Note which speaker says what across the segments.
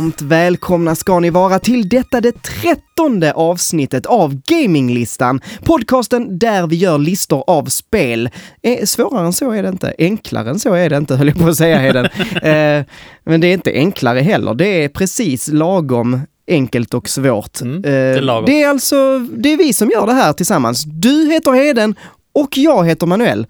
Speaker 1: Varmt välkomna ska ni vara till detta det trettonde avsnittet av Gaminglistan. Podcasten där vi gör listor av spel. Eh, svårare än så är det inte. Enklare än så är det inte, höll jag på att säga Heden. eh, men det är inte enklare heller. Det är precis lagom enkelt och svårt.
Speaker 2: Mm,
Speaker 1: Eh,
Speaker 2: det är
Speaker 1: det är alltså, det är vi som gör det här tillsammans. Du heter Heden och jag heter Manuel.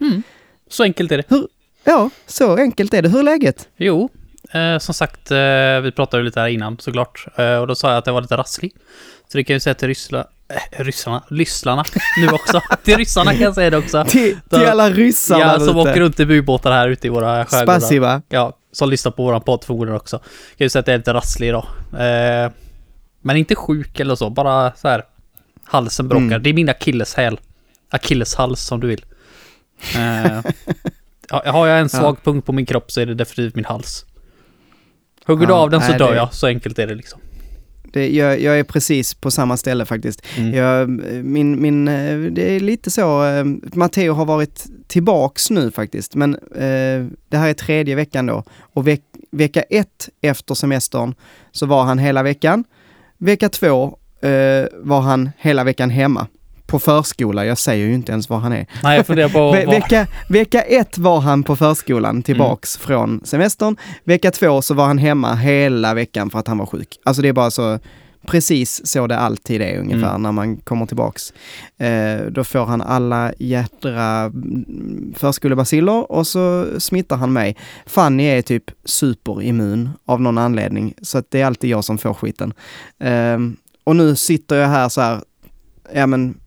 Speaker 2: Så enkelt är det.
Speaker 1: Ja, så enkelt är det. Hur är läget?
Speaker 2: Jo, eh, som sagt, eh, vi pratade ju lite här innan såklart. Eh, och då sa jag att jag var lite rasslig. Så det kan jag ju säga till ryssla, eh, ryssarna, lysslarna nu också. till ryssarna kan jag säga det också.
Speaker 1: Till, till alla ryssarna
Speaker 2: Ja, som åker runt i ubåtar här ute i våra skärgårdar.
Speaker 1: Spasiba.
Speaker 2: Ja, som lyssnar på våran podd förmodligen också. Kan ju säga att jag är lite rasslig idag. Eh, men inte sjuk eller så, bara så här. Halsen bråkar.
Speaker 1: Mm.
Speaker 2: Det är min akilleshäl. Akilleshals som du vill. Eh, ja, har jag en svag punkt på min kropp så är det definitivt min hals. Hugger du
Speaker 1: Ja,
Speaker 2: av den så
Speaker 1: nej,
Speaker 2: dör
Speaker 1: det-
Speaker 2: jag, så enkelt är det liksom.
Speaker 1: Det, jag, jag är precis på samma ställe faktiskt.
Speaker 2: Mm.
Speaker 1: Jag, min, min, eh, det är lite så, eh, Matteo har varit tillbaks nu faktiskt, men eh, det här är tredje veckan då. Och veck, vecka ett efter semestern så var han hela veckan. Vecka två eh, var han hela veckan hemma. På förskola, jag säger ju inte ens var han är.
Speaker 2: Nej, jag funderar på
Speaker 1: Ve vecka, vecka ett var han på förskolan tillbaks från semestern. Vecka två så var han hemma hela veckan för att han var sjuk. Alltså det är bara så, precis så det alltid är ungefär
Speaker 2: Mm.
Speaker 1: när man kommer tillbaks. Eh, då får han alla jädra mm, förskolebaciller och så smittar han mig. Fanny är typ superimmun av någon anledning, så att det är alltid jag som får skiten. Eh, och nu sitter jag här så här, ja men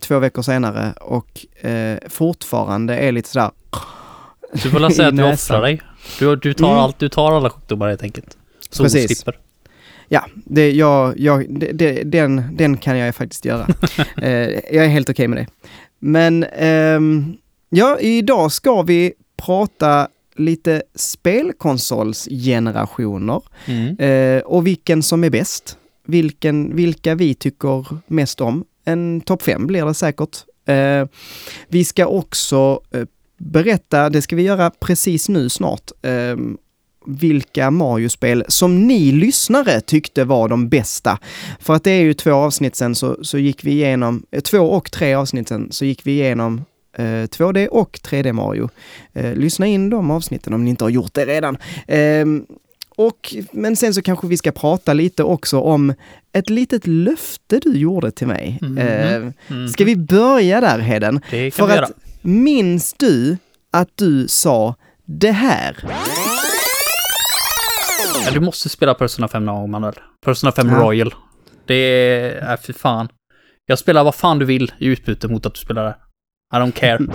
Speaker 1: två veckor senare och eh, fortfarande är lite sådär
Speaker 2: Du får säga att du offrar dig. Du, du, tar
Speaker 1: Mm.
Speaker 2: allt, du tar alla sjukdomar helt enkelt. Så
Speaker 1: Precis.
Speaker 2: du slipper.
Speaker 1: Ja, det, jag, jag, det, det, den, den kan jag faktiskt göra. eh, jag är helt okej med det. Men ehm, ja, idag ska vi prata lite spelkonsolsgenerationer
Speaker 2: Mm.
Speaker 1: eh, och vilken som är bäst. Vilken, vilka vi tycker mest om. En topp fem blir det säkert. Eh, vi ska också eh, berätta, det ska vi göra precis nu snart, eh, vilka Mario-spel som ni lyssnare tyckte var de bästa. För att det är ju två avsnitt sen så, så gick vi igenom, eh, två och tre avsnitt sen så gick vi igenom eh, 2D och 3D Mario. Eh, lyssna in de avsnitten om ni inte har gjort det redan. Ehm, och, men sen så kanske vi ska prata lite också om ett litet löfte du gjorde till mig.
Speaker 2: Mhm.
Speaker 1: Eh,
Speaker 2: Mm.
Speaker 1: ska vi börja där Heden?
Speaker 2: Det kan
Speaker 1: För
Speaker 2: vi göra.
Speaker 1: att minns du att du sa det här?
Speaker 2: Ja, du måste spela Persona 5 någon gång, Manuel. Persona 5
Speaker 1: Ja.
Speaker 2: Royal. Det är... Äh, fy fan. Jag spelar vad fan du vill i utbyte mot att du spelar det. I don't care.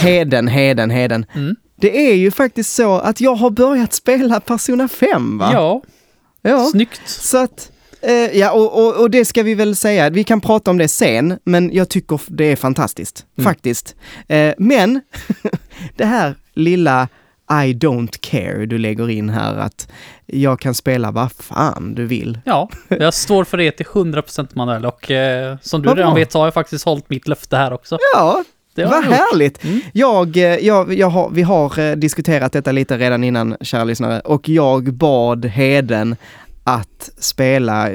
Speaker 1: Heden, Heden, Heden.
Speaker 2: Mm.
Speaker 1: Det är ju faktiskt så att jag har börjat spela Persona 5 va?
Speaker 2: Ja,
Speaker 1: ja.
Speaker 2: snyggt.
Speaker 1: Så att, eh, ja och, och, och det ska vi väl säga, vi kan prata om det sen, men jag tycker det är fantastiskt,
Speaker 2: Mm.
Speaker 1: faktiskt. Eh, men, det här lilla I don't care du lägger in här, att jag kan spela vad fan du vill.
Speaker 2: Ja, jag står för det till 100% Manuel och eh, som du redan vet så har jag faktiskt hållit mitt löfte här också.
Speaker 1: Ja,
Speaker 2: Det har
Speaker 1: vad
Speaker 2: jag
Speaker 1: härligt!
Speaker 2: Mm.
Speaker 1: Jag, eh, jag, jag har, vi har eh, diskuterat detta lite redan innan, kära lyssnare, och jag bad Heden att spela,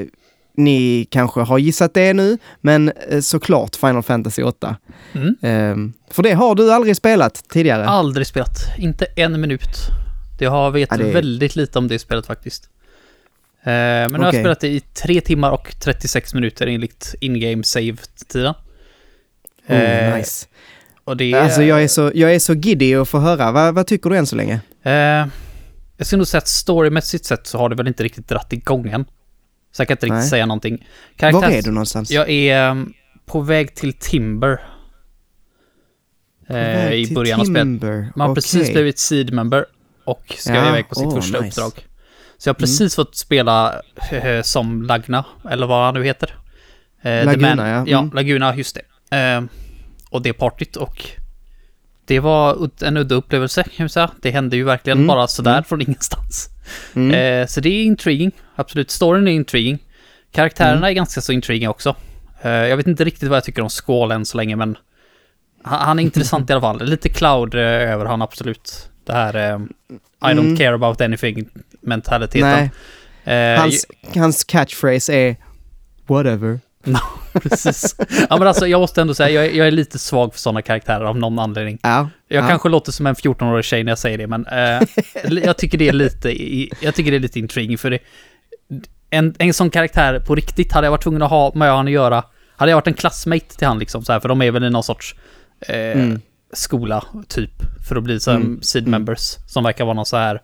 Speaker 1: ni kanske har gissat det nu, men eh, såklart Final Fantasy 8.
Speaker 2: Mm.
Speaker 1: Ehm, för det har du aldrig spelat tidigare.
Speaker 2: Aldrig spelat. Inte en minut. Det har vet
Speaker 1: Ja, det
Speaker 2: väldigt lite om det spelet faktiskt. Eh, men nu har jag spelat det i 3 timmar och 36 minuter enligt in-game save-tiden.
Speaker 1: Oh,
Speaker 2: Eh,
Speaker 1: nice.
Speaker 2: Och det är...
Speaker 1: Alltså jag är så, jag är så giddy att få höra. Vad, vad tycker du än så länge?
Speaker 2: Eh, jag skulle nog säga att storymässigt sett så har det väl inte riktigt dratt igång än. Så jag kan inte riktigt
Speaker 1: Nej.
Speaker 2: säga någonting.
Speaker 1: Var
Speaker 2: Karaktärs-
Speaker 1: är du någonstans?
Speaker 2: Jag är um, på väg till Timber. Eh, I början av spelet. Man har
Speaker 1: Okej.
Speaker 2: precis blivit seed member och ska
Speaker 1: Ja,
Speaker 2: iväg på sitt
Speaker 1: åh,
Speaker 2: första
Speaker 1: nice. Mm.
Speaker 2: uppdrag. Så jag har precis fått spela eh, som Lagna, eller vad han nu heter. Eh,
Speaker 1: Laguna,
Speaker 2: Man-
Speaker 1: ja.
Speaker 2: Ja,
Speaker 1: Mm.
Speaker 2: Laguna, just det. Och det partyt och det var en udda upplevelse kan vi säga. Det hände ju verkligen
Speaker 1: Mm,
Speaker 2: bara sådär
Speaker 1: mm.
Speaker 2: från ingenstans.
Speaker 1: Mm.
Speaker 2: Eh, så det är intriguing, absolut. Storyn är intriguing. Karaktärerna
Speaker 1: Mm.
Speaker 2: är ganska så intriguing också. Eh, jag vet inte riktigt vad jag tycker om Squall än så länge, men han, han är intressant i alla fall. Lite cloud eh, över han absolut. Det här eh, I don't
Speaker 1: Mm.
Speaker 2: care about anything mentaliteten. Eh,
Speaker 1: hans, hans catchphrase är whatever.
Speaker 2: Precis. Ja men alltså jag måste ändå säga, jag är, jag är lite svag för sådana karaktärer av någon anledning.
Speaker 1: Ja.
Speaker 2: Jag
Speaker 1: ja.
Speaker 2: kanske låter som en 14-årig tjej när jag säger det, men eh, jag tycker det är lite, jag tycker det är lite intriguing för det. En, en sån karaktär på riktigt hade jag varit tvungen att ha med han att göra. Hade jag varit en classmate till han liksom så här, för de är väl i någon sorts eh,
Speaker 1: Mm.
Speaker 2: skola typ för att bli som
Speaker 1: Mm.
Speaker 2: seed
Speaker 1: Mm.
Speaker 2: members som verkar vara någon så här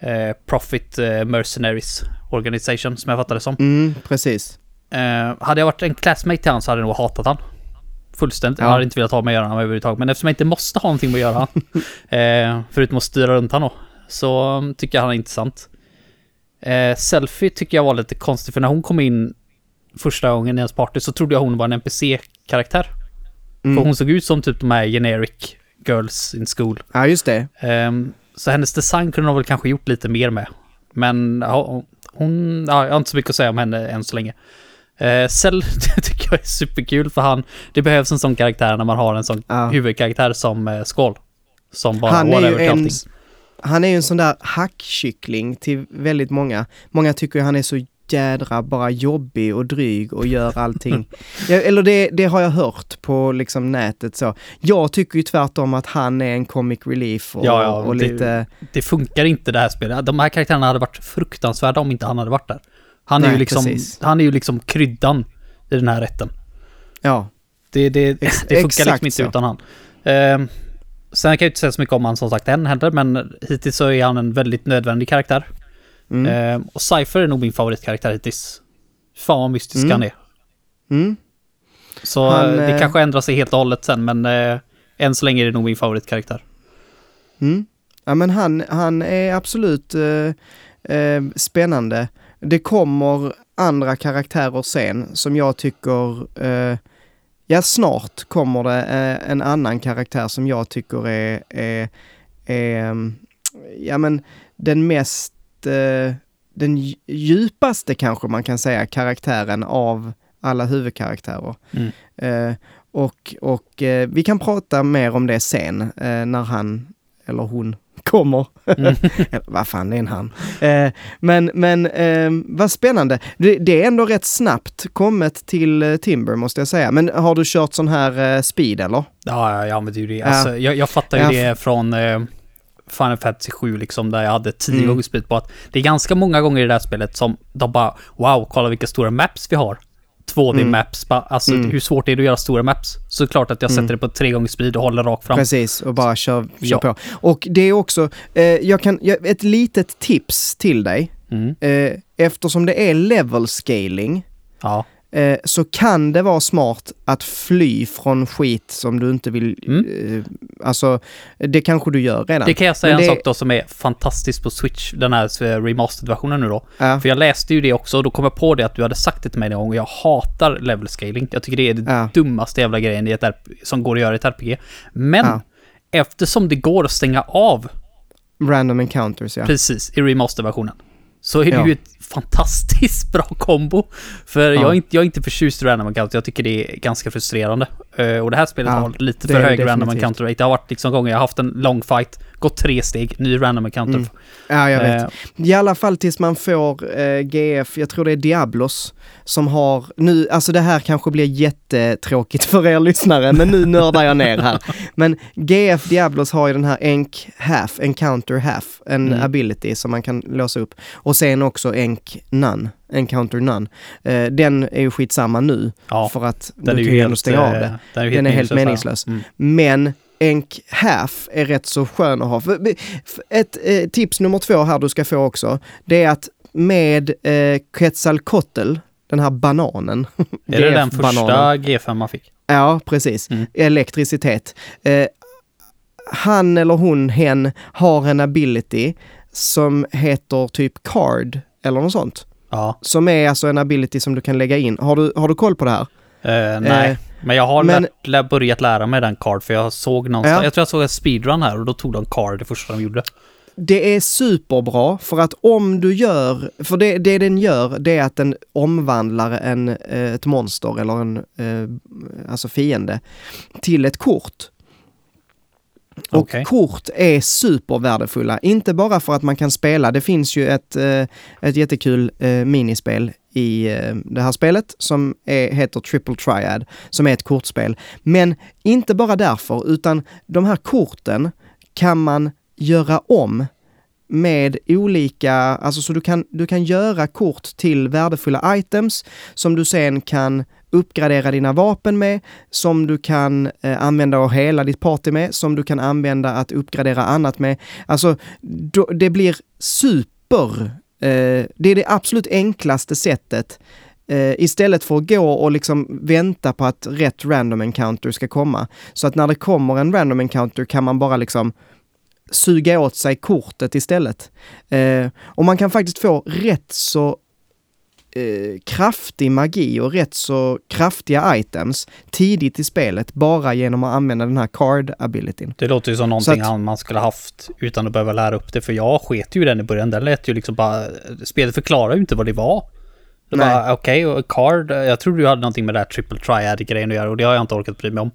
Speaker 2: eh, profit eh, mercenaries organisation som jag fattar det som.
Speaker 1: Mm, precis.
Speaker 2: Eh, hade jag varit en classmate till han så hade jag nog hatat han. Fullständigt. Jag
Speaker 1: Ja.
Speaker 2: hade inte velat ha med att göra honom överhuvudtaget. Men eftersom jag inte måste ha någonting med att göra han, eh, förutom att styra runt han då, så um, tycker jag han är intressant. Eh, Selfie tycker jag var lite konstig, för när hon kom in första gången i ens party så trodde jag hon var en NPC-karaktär.
Speaker 1: Mm.
Speaker 2: För hon såg ut som typ de här generic girls in school.
Speaker 1: Ja, just det.
Speaker 2: Ehm, så hennes design kunde de väl kanske gjort lite mer med. Men ja, hon, ja, jag har inte så mycket att säga om henne än så länge. Uh, Cell det tycker jag är superkul för han, det behövs en sån karaktär när man har en sån
Speaker 1: Ja.
Speaker 2: huvudkaraktär som uh, Skål. Som bara
Speaker 1: Han är en, han är ju en sån där hackkyckling till väldigt många. Många tycker ju han är så jädra bara jobbig och dryg och gör allting. eller det, det har jag hört på liksom nätet så. Jag tycker ju tvärtom att han är en comic relief och,
Speaker 2: Ja, ja,
Speaker 1: och
Speaker 2: det-
Speaker 1: lite...
Speaker 2: Det funkar inte det här spelet. De här karaktärerna hade varit fruktansvärda om inte han hade varit där. Han är,
Speaker 1: Nej,
Speaker 2: ju, liksom,
Speaker 1: precis.
Speaker 2: han är ju liksom kryddan i den här rätten.
Speaker 1: Ja,
Speaker 2: Det, det, det funkar
Speaker 1: exakt
Speaker 2: liksom inte
Speaker 1: så.
Speaker 2: utan han. Ehm, sen kan jag inte säga så mycket om han som sagt än heller, men hittills så är han en väldigt nödvändig karaktär.
Speaker 1: mm.
Speaker 2: Ehm, och Cypher är nog min favoritkaraktär hittills. Fan vad mystisk
Speaker 1: Mm.
Speaker 2: han är.
Speaker 1: Mm.
Speaker 2: Så
Speaker 1: Han,
Speaker 2: eh, det
Speaker 1: eh,
Speaker 2: kanske ändrar sig helt och hållet sen, men eh, än så länge är det nog min favoritkaraktär.
Speaker 1: Mm. Ja men han, han är absolut eh, eh, spännande. Det kommer andra karaktärer sen som jag tycker, eh, ja snart kommer det eh, en annan karaktär som jag tycker är, är, är mm, ja men den mest, eh, den dj- djupaste kanske man kan säga karaktären av alla huvudkaraktärer.
Speaker 2: Mm.
Speaker 1: Eh, och och eh, vi kan prata mer om det sen eh, när han eller hon kommer.
Speaker 2: Mm.
Speaker 1: Vad fan, det är en han. Eh, men men eh, vad spännande. Det, det är ändå rätt snabbt kommet till eh, Timber måste jag säga. Men har du kört sån här eh, speed eller?
Speaker 2: Ja, ja, jag använder ju det.
Speaker 1: Ja.
Speaker 2: Alltså, jag, jag fattar ju
Speaker 1: Ja.
Speaker 2: det från eh, Final Fantasy 7 liksom, där jag hade tio
Speaker 1: Mm.
Speaker 2: gånger speed på att det är ganska många gånger i det här spelet som de bara Wow, kolla vilka stora maps vi har. 2D-maps, bara, alltså
Speaker 1: Mm.
Speaker 2: hur svårt är det att göra stora maps? Såklart att jag
Speaker 1: Mm.
Speaker 2: sätter det på tre gånger speed och håller rakt fram.
Speaker 1: Precis, och bara kör, kör
Speaker 2: Ja.
Speaker 1: på. Och det är också, eh, jag kan, jag, ett litet tips till dig.
Speaker 2: Mm.
Speaker 1: Eh, eftersom det är level scaling
Speaker 2: Ja,
Speaker 1: eh, så kan det vara smart att fly från skit som du inte vill...
Speaker 2: Mm.
Speaker 1: Eh, alltså, det kanske du gör redan.
Speaker 2: det kan jag säga
Speaker 1: Men
Speaker 2: en
Speaker 1: det-
Speaker 2: sak då som är fantastiskt på Switch, den här eh, remastered-versionen nu då.
Speaker 1: Ja,
Speaker 2: För jag läste ju det också och då kom jag på det att du hade sagt det till mig någon gång och jag hatar level scaling. Jag tycker det är det
Speaker 1: Ja.
Speaker 2: dummaste jävla grejen i ett som går att göra i ett RPG. Men
Speaker 1: Ja.
Speaker 2: eftersom det går att stänga av
Speaker 1: random encounters ja.
Speaker 2: precis i remaster-versionen så är det
Speaker 1: Ja.
Speaker 2: ju ett fantastiskt bra kombo. För
Speaker 1: Ja.
Speaker 2: jag, är inte, jag är inte förtjust i random encounter, jag tycker det är ganska frustrerande. Eh, och det här spelet
Speaker 1: Ja,
Speaker 2: har lite för hög random encounter rate. Det har varit liksom gånger jag har haft en lång fight, gått tre steg, ny random encounter.
Speaker 1: Mm. Ja, jag vet.
Speaker 2: Eh,
Speaker 1: I alla fall tills man får eh, GF, jag tror det är Diablos, som har nu, alltså det här kanske blir jättetråkigt för er lyssnare, men nu nördar jag ner här. Men GF Diablos har ju den här Enk Half, Encounter Half, en
Speaker 2: Mm.
Speaker 1: ability som man kan låsa upp. Och sen också Enk None, Encounter None. Eh, den är ju skitsamma nu,
Speaker 2: ja,
Speaker 1: för att
Speaker 2: den
Speaker 1: du kan
Speaker 2: ju
Speaker 1: ändå stänga av
Speaker 2: eh,
Speaker 1: det.
Speaker 2: Den är,
Speaker 1: Den är helt
Speaker 2: meningslös. Mm.
Speaker 1: Men Enk Half är rätt så skön att ha. Ett eh, tips nummer två här du ska få också, det är att med eh, Quetzalcoatl, den här bananen.
Speaker 2: Är det den första G5 man fick?
Speaker 1: Ja, precis.
Speaker 2: Mm.
Speaker 1: Elektricitet. Eh, han eller hon, hen, har en ability som heter typ card eller något sånt.
Speaker 2: Ja.
Speaker 1: Som är alltså en ability som du kan lägga in. Har du, har du koll på det här?
Speaker 2: Eh, nej,
Speaker 1: Eh,
Speaker 2: men jag har
Speaker 1: men-
Speaker 2: lärt, lä- börjat lära mig den card för jag såg någonstans,
Speaker 1: Ja.
Speaker 2: jag tror jag såg en speedrun här och då tog de card det första de gjorde.
Speaker 1: Det är superbra för att om du gör, för det, det den gör det är att den omvandlar en, eh, ett monster eller en alltså fiende till ett kort. Och
Speaker 2: Okej.
Speaker 1: kort är supervärdefulla, inte bara för att man kan spela. Det finns ju ett, eh, ett jättekul eh, minispel i eh, det här spelet som är, heter Triple Triad, som är ett kortspel. Men inte bara därför, utan de här korten kan man göra om med olika, alltså så du kan, du kan göra kort till värdefulla items som du sen kan uppgradera dina vapen med, som du kan eh, använda och hela ditt party med, som du kan använda att uppgradera annat med. Alltså, då, det blir super, eh, det är det absolut enklaste sättet eh, istället för att gå och liksom vänta på att rätt random encounter ska komma. Så att när det kommer en random encounter kan man bara liksom suga åt sig kortet istället. Eh, och man kan faktiskt få rätt så eh, kraftig magi och rätt så kraftiga items tidigt i spelet bara genom att använda den här card abilityn.
Speaker 2: Det låter ju som någonting
Speaker 1: att-
Speaker 2: man skulle haft utan att behöva lära upp det. För jag sket ju den i början. Den lät ju liksom bara... Spelet förklarar ju inte vad det var. Det
Speaker 1: Nej.
Speaker 2: var okej, och card. Jag trodde du hade någonting med det här triple triad-grejen att göra och det har jag inte orkat bry mig om.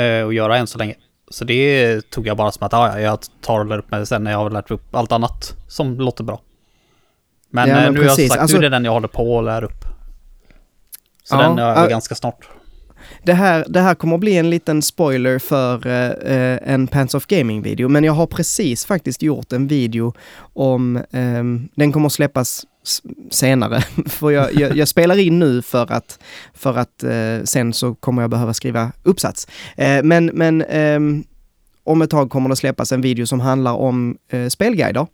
Speaker 2: Eh, och göra än så länge. Så det tog jag bara som att ah, ja, jag tar och lär upp mig sen när jag har lärt upp allt annat som låter bra. Men,
Speaker 1: Ja,
Speaker 2: eh,
Speaker 1: men
Speaker 2: nu har jag
Speaker 1: precis.
Speaker 2: sagt,
Speaker 1: Alltså-
Speaker 2: nu är det den jag håller på att lära upp. Så
Speaker 1: Ja,
Speaker 2: den är över ganska snart.
Speaker 1: Det här, det här kommer att bli en liten spoiler för eh, eh, en Pants of Gaming-video, men jag har precis faktiskt gjort en video om, ehm, den kommer att släppas senare, för jag, jag, jag spelar in nu för att, för att eh, sen så kommer jag behöva skriva uppsats. Eh, men men ehm, om ett tag kommer det släppas en video som handlar om eh, spelguider.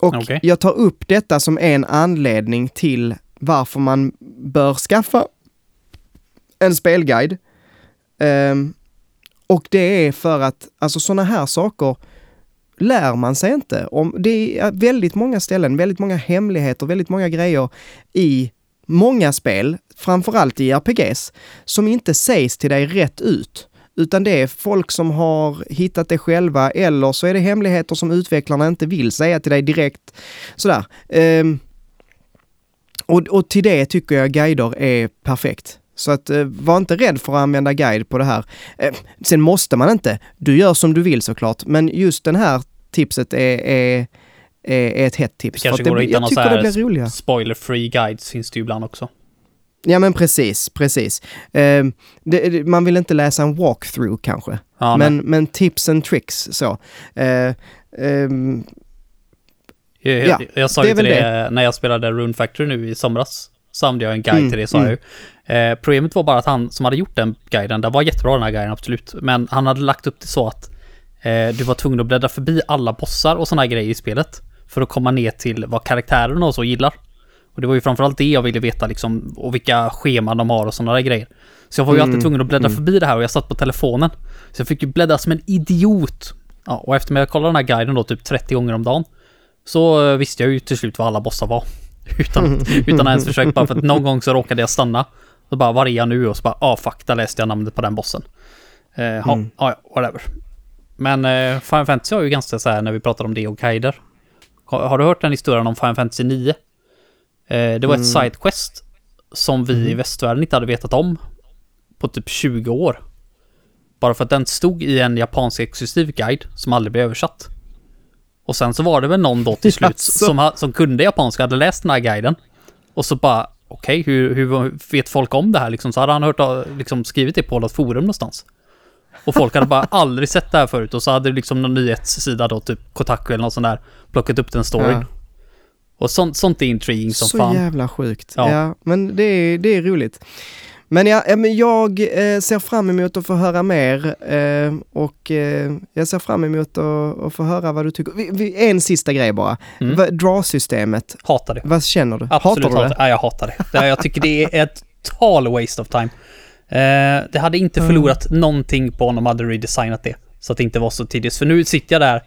Speaker 1: Och
Speaker 2: Okej.
Speaker 1: jag tar upp detta som en anledning till varför man bör skaffa en spelguide. Ehm, och det är för att, alltså sådana här saker lär man sig inte. Om, det är väldigt många ställen, väldigt många hemligheter, väldigt många grejer i många spel, framförallt i RPGs, som inte sägs till dig rätt ut. Utan det är folk som har hittat det själva eller så är det hemligheter som utvecklarna inte vill säga till dig direkt. Sådär. Ehm, och, och till det tycker jag guider är perfekt. Så att eh, var inte rädd för att använda guide på det här. Eh, sen måste man inte. Du gör som du vill såklart. Men just den här tipset är, är, är, ett hett tips.
Speaker 2: Det kanske går att hitta
Speaker 1: jag
Speaker 2: någon. Spoiler-free guides finns det ju ibland också.
Speaker 1: Ja men precis, precis. Eh, det, det, man vill inte läsa en walkthrough kanske.
Speaker 2: Ja,
Speaker 1: men, men tips and tricks så. Eh, ehm,
Speaker 2: Jag,
Speaker 1: Ja,
Speaker 2: jag, sa
Speaker 1: det
Speaker 2: ju till
Speaker 1: väl
Speaker 2: det, när jag spelade Rune Factory nu i somras. Så använde jag en guide
Speaker 1: Mm,
Speaker 2: till det, sa
Speaker 1: mm.
Speaker 2: jag ju. Eh, problemet var bara att han som hade gjort den guiden, det var jättebra den här guiden, absolut. Men han hade lagt upp det så att eh, du var tvungen att bläddra förbi alla bossar och sådana grejer i spelet. För att komma ner till vad karaktärerna och så gillar. Och det var ju framförallt det jag ville veta liksom, och vilka scheman de har och sådana där grejer. Så jag var ju
Speaker 1: Mm,
Speaker 2: alltid tvungen att bläddra
Speaker 1: mm.
Speaker 2: förbi det här och jag satt på telefonen. Så jag fick ju bläddra som en idiot. Ja, och efter att jag kollade den här guiden då typ 30 gånger om dagen. Så eh, visste jag ju till slut vad alla bossar var. Utan, utan ens försöka, bara för att någon gång så råkade jag stanna. Så bara, var är jag nu? Och så bara, ah fuck, där läste jag namnet på den bossen. Eh, ja,
Speaker 1: Mm.
Speaker 2: ja, whatever. Men eh, Final Fantasy har ju ganska så här när vi pratar om det och guider. Har, har du hört den historien om Final Fantasy 9? Eh, det var ett
Speaker 1: Mm.
Speaker 2: sidequest som vi i
Speaker 1: Mhm.
Speaker 2: västvärlden inte hade vetat om på typ 20 år. Bara för att den stod i en japansk exklusiv guide som aldrig blev översatt. Och sen så var det väl någon då till slut
Speaker 1: Jaså?
Speaker 2: som, som kunde japanska, hade läst den här guiden. Och så bara, okej, hur, hur vet folk om det här liksom? Så hade han hört, liksom skrivit det på något forum någonstans. Och folk hade bara aldrig sett det här förut och så hade liksom någon nyhetssida då, typ Kotaku eller något sånt där, plockat upp den storyn.
Speaker 1: Ja.
Speaker 2: Och sånt, sånt är intriguing som
Speaker 1: så
Speaker 2: fan.
Speaker 1: jävla sjukt.
Speaker 2: Ja.
Speaker 1: Ja. men det är, det är roligt. Men, ja, men jag eh, ser fram emot att få höra mer eh, och eh, jag ser fram emot att, få höra vad du tycker. En sista grej bara.
Speaker 2: Mm.
Speaker 1: Draw-systemet,
Speaker 2: Hatar det.
Speaker 1: vad känner du?
Speaker 2: Absolut
Speaker 1: hatar du det?
Speaker 2: Ja, jag hatar det. Jag tycker det är ett total waste of time. Det hade inte
Speaker 1: Mm.
Speaker 2: förlorat någonting på om de hade redesignat det. Så att det inte var så tidigt. För nu sitter jag där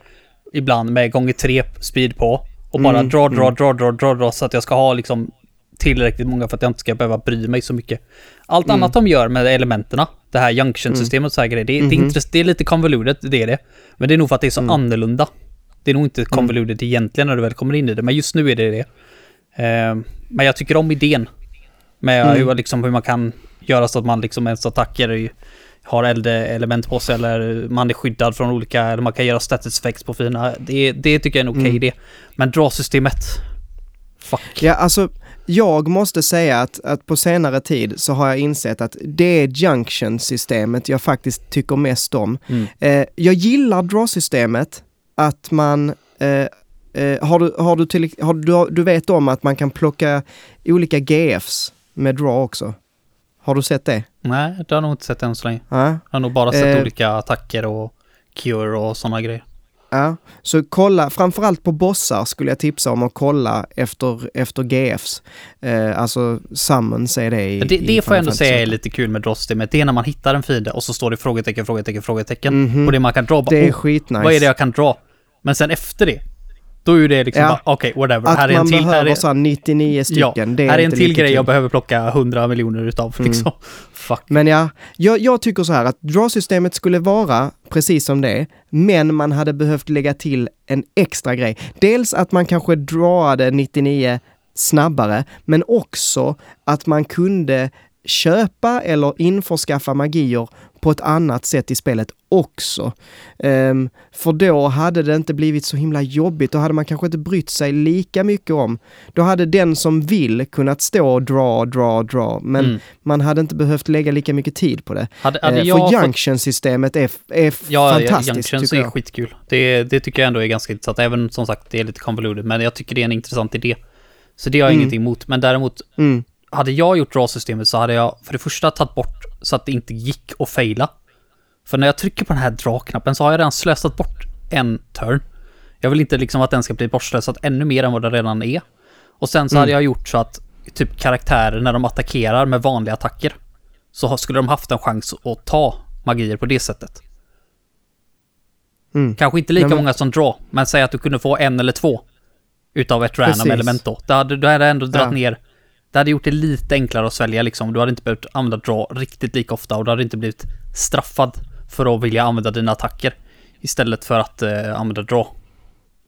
Speaker 2: ibland med gånger tre speed på och bara
Speaker 1: Mm,
Speaker 2: dra, dra,
Speaker 1: mm.
Speaker 2: dra, dra, dra, dra så att jag ska ha liksom tillräckligt många för att jag inte ska behöva bry mig så mycket. Allt
Speaker 1: Mm.
Speaker 2: annat de gör med elementerna, det här junction-systemet och så här grejer, det, det, är
Speaker 1: Mhm.
Speaker 2: intress- det är lite convoluted, det är det. Men det är nog för att det är så
Speaker 1: Mm.
Speaker 2: annorlunda. Det är nog inte convoluted egentligen när du väl kommer in i det, men just nu är det det. Eh, men jag tycker om idén. Med
Speaker 1: Mm.
Speaker 2: hur, liksom, hur man kan göra så att man liksom ens attacker har eldelement på sig eller man är skyddad från olika, eller man kan göra status effects på fina. Det, det tycker jag är en okej okay
Speaker 1: Mm.
Speaker 2: idé. Men dra-systemet, fuck.
Speaker 1: Ja, alltså jag måste säga att, att på senare tid så har jag insett att det är junction-systemet jag faktiskt tycker mest om.
Speaker 2: Mm.
Speaker 1: Eh, jag gillar draw-systemet, att man eh, eh, har du, har du, till, har du, du vet om att man kan plocka olika GFs med draw också? Har du sett det?
Speaker 2: Nej, det har jag nog inte sett än så länge.
Speaker 1: Ja.
Speaker 2: Jag har nog bara sett
Speaker 1: Eh.
Speaker 2: olika attacker och cure och sådana grejer.
Speaker 1: Ja, så kolla, framförallt på bossar skulle jag tipsa om att kolla efter, efter GFs. Eh, alltså summons är det i
Speaker 2: Det,
Speaker 1: i
Speaker 2: det får jag ändå säga är
Speaker 1: 8.
Speaker 2: lite kul med draw-systemet. Det är när man hittar en fiende och så står det frågetecken, frågetecken, frågetecken.
Speaker 1: Mhm.
Speaker 2: Och det man kan dra bara,
Speaker 1: Det är
Speaker 2: oh,
Speaker 1: skitnice.
Speaker 2: vad är det jag kan dra? Men sen efter det, då är det liksom
Speaker 1: Ja.
Speaker 2: okej, whatever.
Speaker 1: Att
Speaker 2: här är en
Speaker 1: man
Speaker 2: till, här
Speaker 1: behöver
Speaker 2: är,
Speaker 1: så här 99 stycken,
Speaker 2: ja,
Speaker 1: det är
Speaker 2: här är en till grej
Speaker 1: kul.
Speaker 2: jag behöver plocka 100 miljoner utav
Speaker 1: Mm.
Speaker 2: liksom. Fuck.
Speaker 1: Men ja, jag, jag tycker så här att draw-systemet skulle vara precis som det är, men man hade behövt lägga till en extra grej. Dels att man kanske drawade 99 snabbare, men också att man kunde köpa eller införskaffa magier på ett annat sätt i spelet också. Ehm, för då hade det inte blivit så himla jobbigt, då hade man kanske inte brytt sig lika mycket om. Då hade den som vill kunnat stå och dra, dra, dra, men
Speaker 2: Mm.
Speaker 1: man hade inte behövt lägga lika mycket tid på det.
Speaker 2: Hade, hade jag
Speaker 1: för. Junction-systemet är, är
Speaker 2: Ja,
Speaker 1: fantastiskt
Speaker 2: Junctions
Speaker 1: tycker
Speaker 2: är skitkul. Det, det tycker jag ändå är ganska intressant. Även som sagt, det är lite convoluted, men jag tycker det är en intressant idé. Så det har jag
Speaker 1: Mm.
Speaker 2: ingenting emot. Men däremot,
Speaker 1: Mm.
Speaker 2: hade jag gjort draw-systemet så hade jag för det första tagit bort så att det inte gick att faila. För när jag trycker på den här dra-knappen så har jag redan slösat bort en turn. Jag vill inte liksom att den ska bli bortslösad ännu mer än vad den redan är. Och sen så
Speaker 1: Mm.
Speaker 2: hade jag gjort så att typ karaktärer när de attackerar med vanliga attacker så skulle de haft en chans att ta magier på det sättet.
Speaker 1: Mm.
Speaker 2: Kanske inte lika
Speaker 1: men-
Speaker 2: många som draw, men säg att du kunde få en eller två utav ett random
Speaker 1: Precis.
Speaker 2: element då. Hade, då hade jag ändå dragit
Speaker 1: Ja.
Speaker 2: ner det hade gjort det lite enklare att svälja liksom. Du hade inte behövt använda draw riktigt lika ofta och du hade inte blivit straffad för att vilja använda dina attacker istället för att eh, använda draw.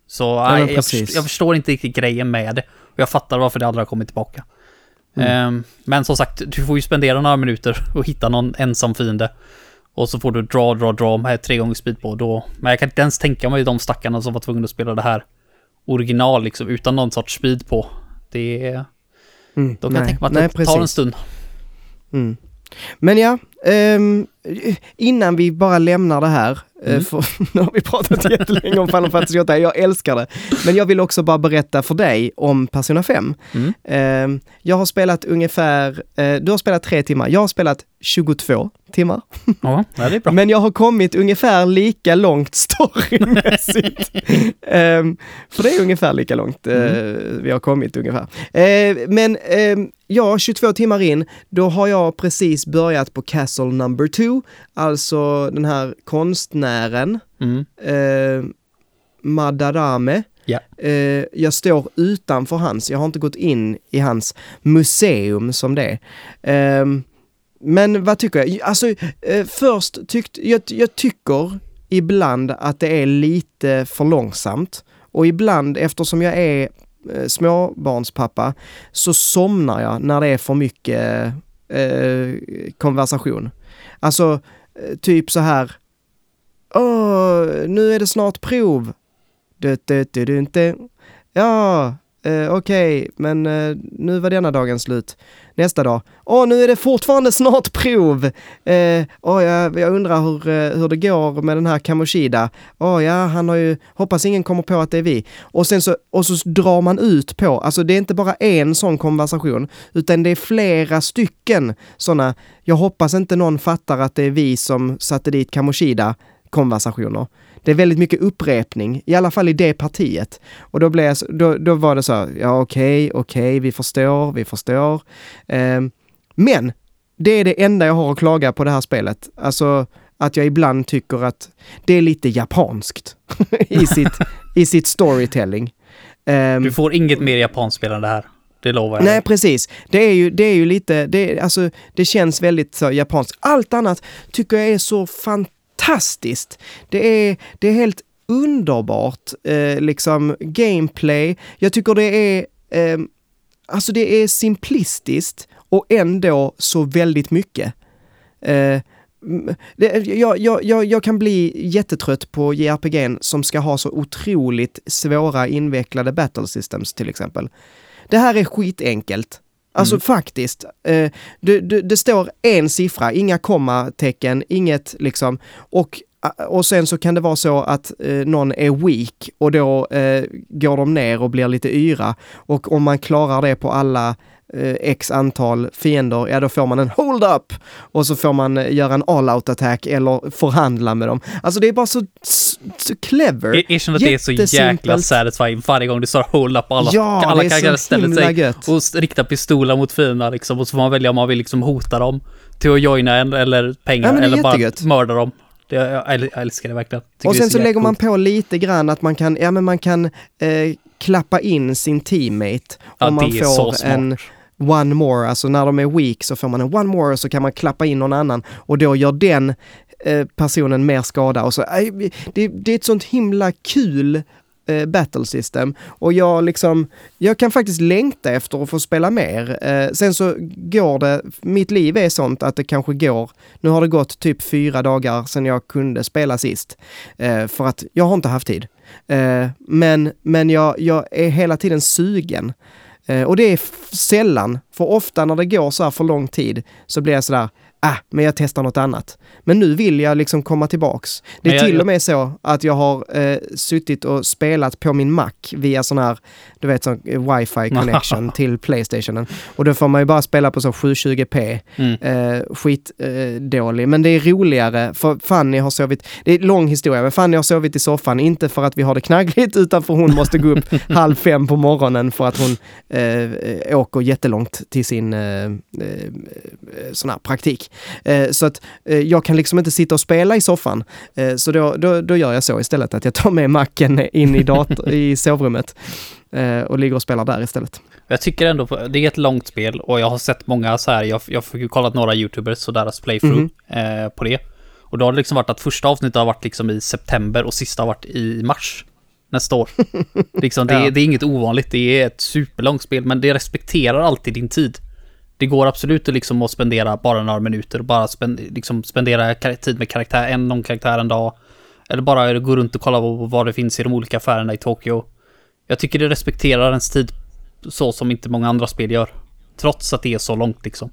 Speaker 2: Så nej, jag, förstår, jag förstår inte riktigt grejen med det. Och jag fattar varför det aldrig har kommit tillbaka.
Speaker 1: Mm.
Speaker 2: Ehm, men som sagt, du får ju spendera några minuter och hitta någon ensam fiende. Och så får du dra, dra, dra med tre gånger speed på. Då, men jag kan inte ens tänka mig de stackarna som var tvungna att spela det här original liksom utan någon sorts speed på. Det är...
Speaker 1: Mm.
Speaker 2: Då kan
Speaker 1: Nej.
Speaker 2: jag tänka mig att
Speaker 1: Nej,
Speaker 2: det tar en stund.
Speaker 1: Mm. Men ja, ehm, innan vi bara lämnar det här, eh,
Speaker 2: Mm.
Speaker 1: för nu har vi pratat jättelänge om Final Fantasy 8, jag älskar det. Men jag vill också bara berätta för dig om Persona 5.
Speaker 2: Mm.
Speaker 1: Ehm, jag har spelat ungefär, eh, du har spelat tre timmar, jag har spelat 22 timmar.
Speaker 2: Ja, det är bra.
Speaker 1: Men jag har kommit ungefär lika långt storymässigt. Ehm, för det är ungefär lika långt eh, vi har kommit ungefär. Eh, men ehm, ja, 22 timmar in, då har jag precis börjat på Castle number 2, alltså den här konstnären
Speaker 2: Mm.
Speaker 1: eh, Madarame.
Speaker 2: Ja.
Speaker 1: Eh, jag står utanför hans, jag har inte gått in i hans museum som det är. Ehm, men vad tycker jag? Alltså, eh, först tyckte jag, jag tycker ibland att det är lite för långsamt. Och ibland, eftersom jag är eh, småbarnspappa, så somnar jag när det är för mycket eh, konversation. Alltså, eh, typ så här. Åh, nu är det snart prov. Du, du, du, du, du. Ja, eh, okej, men eh, nu var denna dagen slut. Nästa dag. Åh, nu är det fortfarande snart prov. Eh, åh, jag, jag undrar hur, eh, hur det går med den här Kamoshida. Åh, ja, han har ju, hoppas ingen kommer på att det är vi. Och sen så, och så drar man ut på, alltså det är inte bara en sån konversation, utan det är flera stycken sådana, jag hoppas inte någon fattar att det är vi som satte dit Kamoshida konversationer. Det är väldigt mycket upprepning, i alla fall i det partiet. Och då, blev jag, då, då var det så, här, ja okej, okej, vi förstår, vi förstår. Ehm, men det är det enda jag har att klaga på det här spelet. Alltså att jag ibland tycker att det är lite japanskt i, sitt, i sitt storytelling. Ehm,
Speaker 2: Du får inget mer japanskspelande här. Det lovar jag.
Speaker 1: Nej, precis. Det är ju, det är ju lite, det, är- alltså, det känns väldigt så japanskt. Allt annat tycker jag är så fantastiskt. Det är, det är helt underbart, eh, liksom gameplay. Jag tycker det är, eh, alltså det är simplistiskt och ändå så väldigt mycket. Eh, det, jag, jag, jag, jag kan bli jättetrött på JRPG som ska ha så otroligt svåra invecklade battle systems till exempel. Det här är skitenkelt. Alltså
Speaker 2: Mm.
Speaker 1: faktiskt. Eh, det, det, det står en siffra, inga kommatecken, inget liksom. Och, och sen så kan det vara så att eh, någon är weak och då eh, går de ner och blir lite yra. Och om man klarar det på alla eh, x antal fiender, ja då får man en hold up och så får man eh, göra en all-out attack eller förhandla med dem. Alltså det är bara så, så clever.
Speaker 2: Känner att det är så jäkla satisfying varje gång det står hold up och alla,
Speaker 1: Ja,
Speaker 2: alla karaktärer
Speaker 1: så
Speaker 2: ställer sig
Speaker 1: gött.
Speaker 2: och riktar pistoler mot fienderna liksom och så får man välja om man vill liksom hota dem till att joina en eller pengar
Speaker 1: Ja,
Speaker 2: eller bara
Speaker 1: jättegött.
Speaker 2: mörda dem. Det, jag, älskar det verkligen. Tycker
Speaker 1: Och sen så
Speaker 2: jäkla
Speaker 1: lägger man på lite grann att man kan, ja men man kan eh, klappa in sin teammate
Speaker 2: Ja,
Speaker 1: om man
Speaker 2: så
Speaker 1: får en one more, alltså när de är weak så får man en one more så kan man klappa in någon annan och då gör den eh, personen mer skada och så. Eh, det, det är ett sånt himla kul eh, battle system och jag liksom, jag kan faktiskt längta efter att få spela mer. Eh, sen så går det, mitt liv är sånt att det kanske går, nu har det gått typ fyra dagar sedan jag kunde spela sist. Eh, för att jag har inte haft tid. Eh, men men jag, jag är hela tiden sugen. Eh, och det är sällan, för ofta när det går så här för lång tid så blir jag sådär, ah, men jag testar något annat. Men nu vill jag liksom komma tillbaks. Det är
Speaker 2: jag-
Speaker 1: till och med så att jag har eh, suttit och spelat på min Mac via sån här, du vet sån eh, wifi connection till Playstationen. Och då får man ju bara spela på så 720p.
Speaker 2: Mm.
Speaker 1: Eh, skitdålig. Eh, dålig. men det är roligare för Fanny har sovit, det är lång historia, men Fanny har sovit i soffan, inte för att vi har det knaggligt utan för hon måste gå upp halv fem på morgonen för att hon eh, eh, åker jättelångt till sin eh, eh, sån här praktik. Eh, så att eh, jag kan liksom inte sitta och spela i soffan. Eh, så då, då, då gör jag så istället att jag tar med macken in i, dator, i sovrummet och ligger och spelar där istället.
Speaker 2: Jag tycker ändå, det är ett långt spel och jag har sett många så här, jag, jag har kollat några YouTubers och deras playthrough eh, på det. Och då har det liksom varit att första avsnittet har varit liksom i september och sista har varit i mars nästa år. liksom, det,
Speaker 1: Ja.
Speaker 2: det är inget ovanligt, det är ett superlångt spel, men det respekterar alltid din tid. Det går absolut att liksom att spendera bara några minuter och bara spend, liksom spendera tid med karaktär, en någon karaktär en dag. Eller bara gå runt och kolla på vad det finns i de olika affärerna i Tokyo. Jag tycker det respekterar ens tid så som inte många andra spel gör. Trots att det är så långt liksom.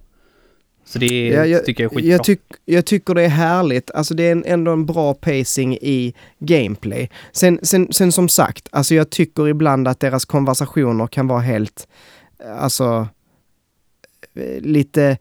Speaker 2: Så det är,
Speaker 1: Ja, jag,
Speaker 2: tycker jag är skitbra.
Speaker 1: jag, tyck, jag tycker det är härligt, alltså det är en, ändå en bra pacing i gameplay. Sen, sen, sen som sagt, alltså jag tycker ibland att deras konversationer kan vara helt, alltså lite,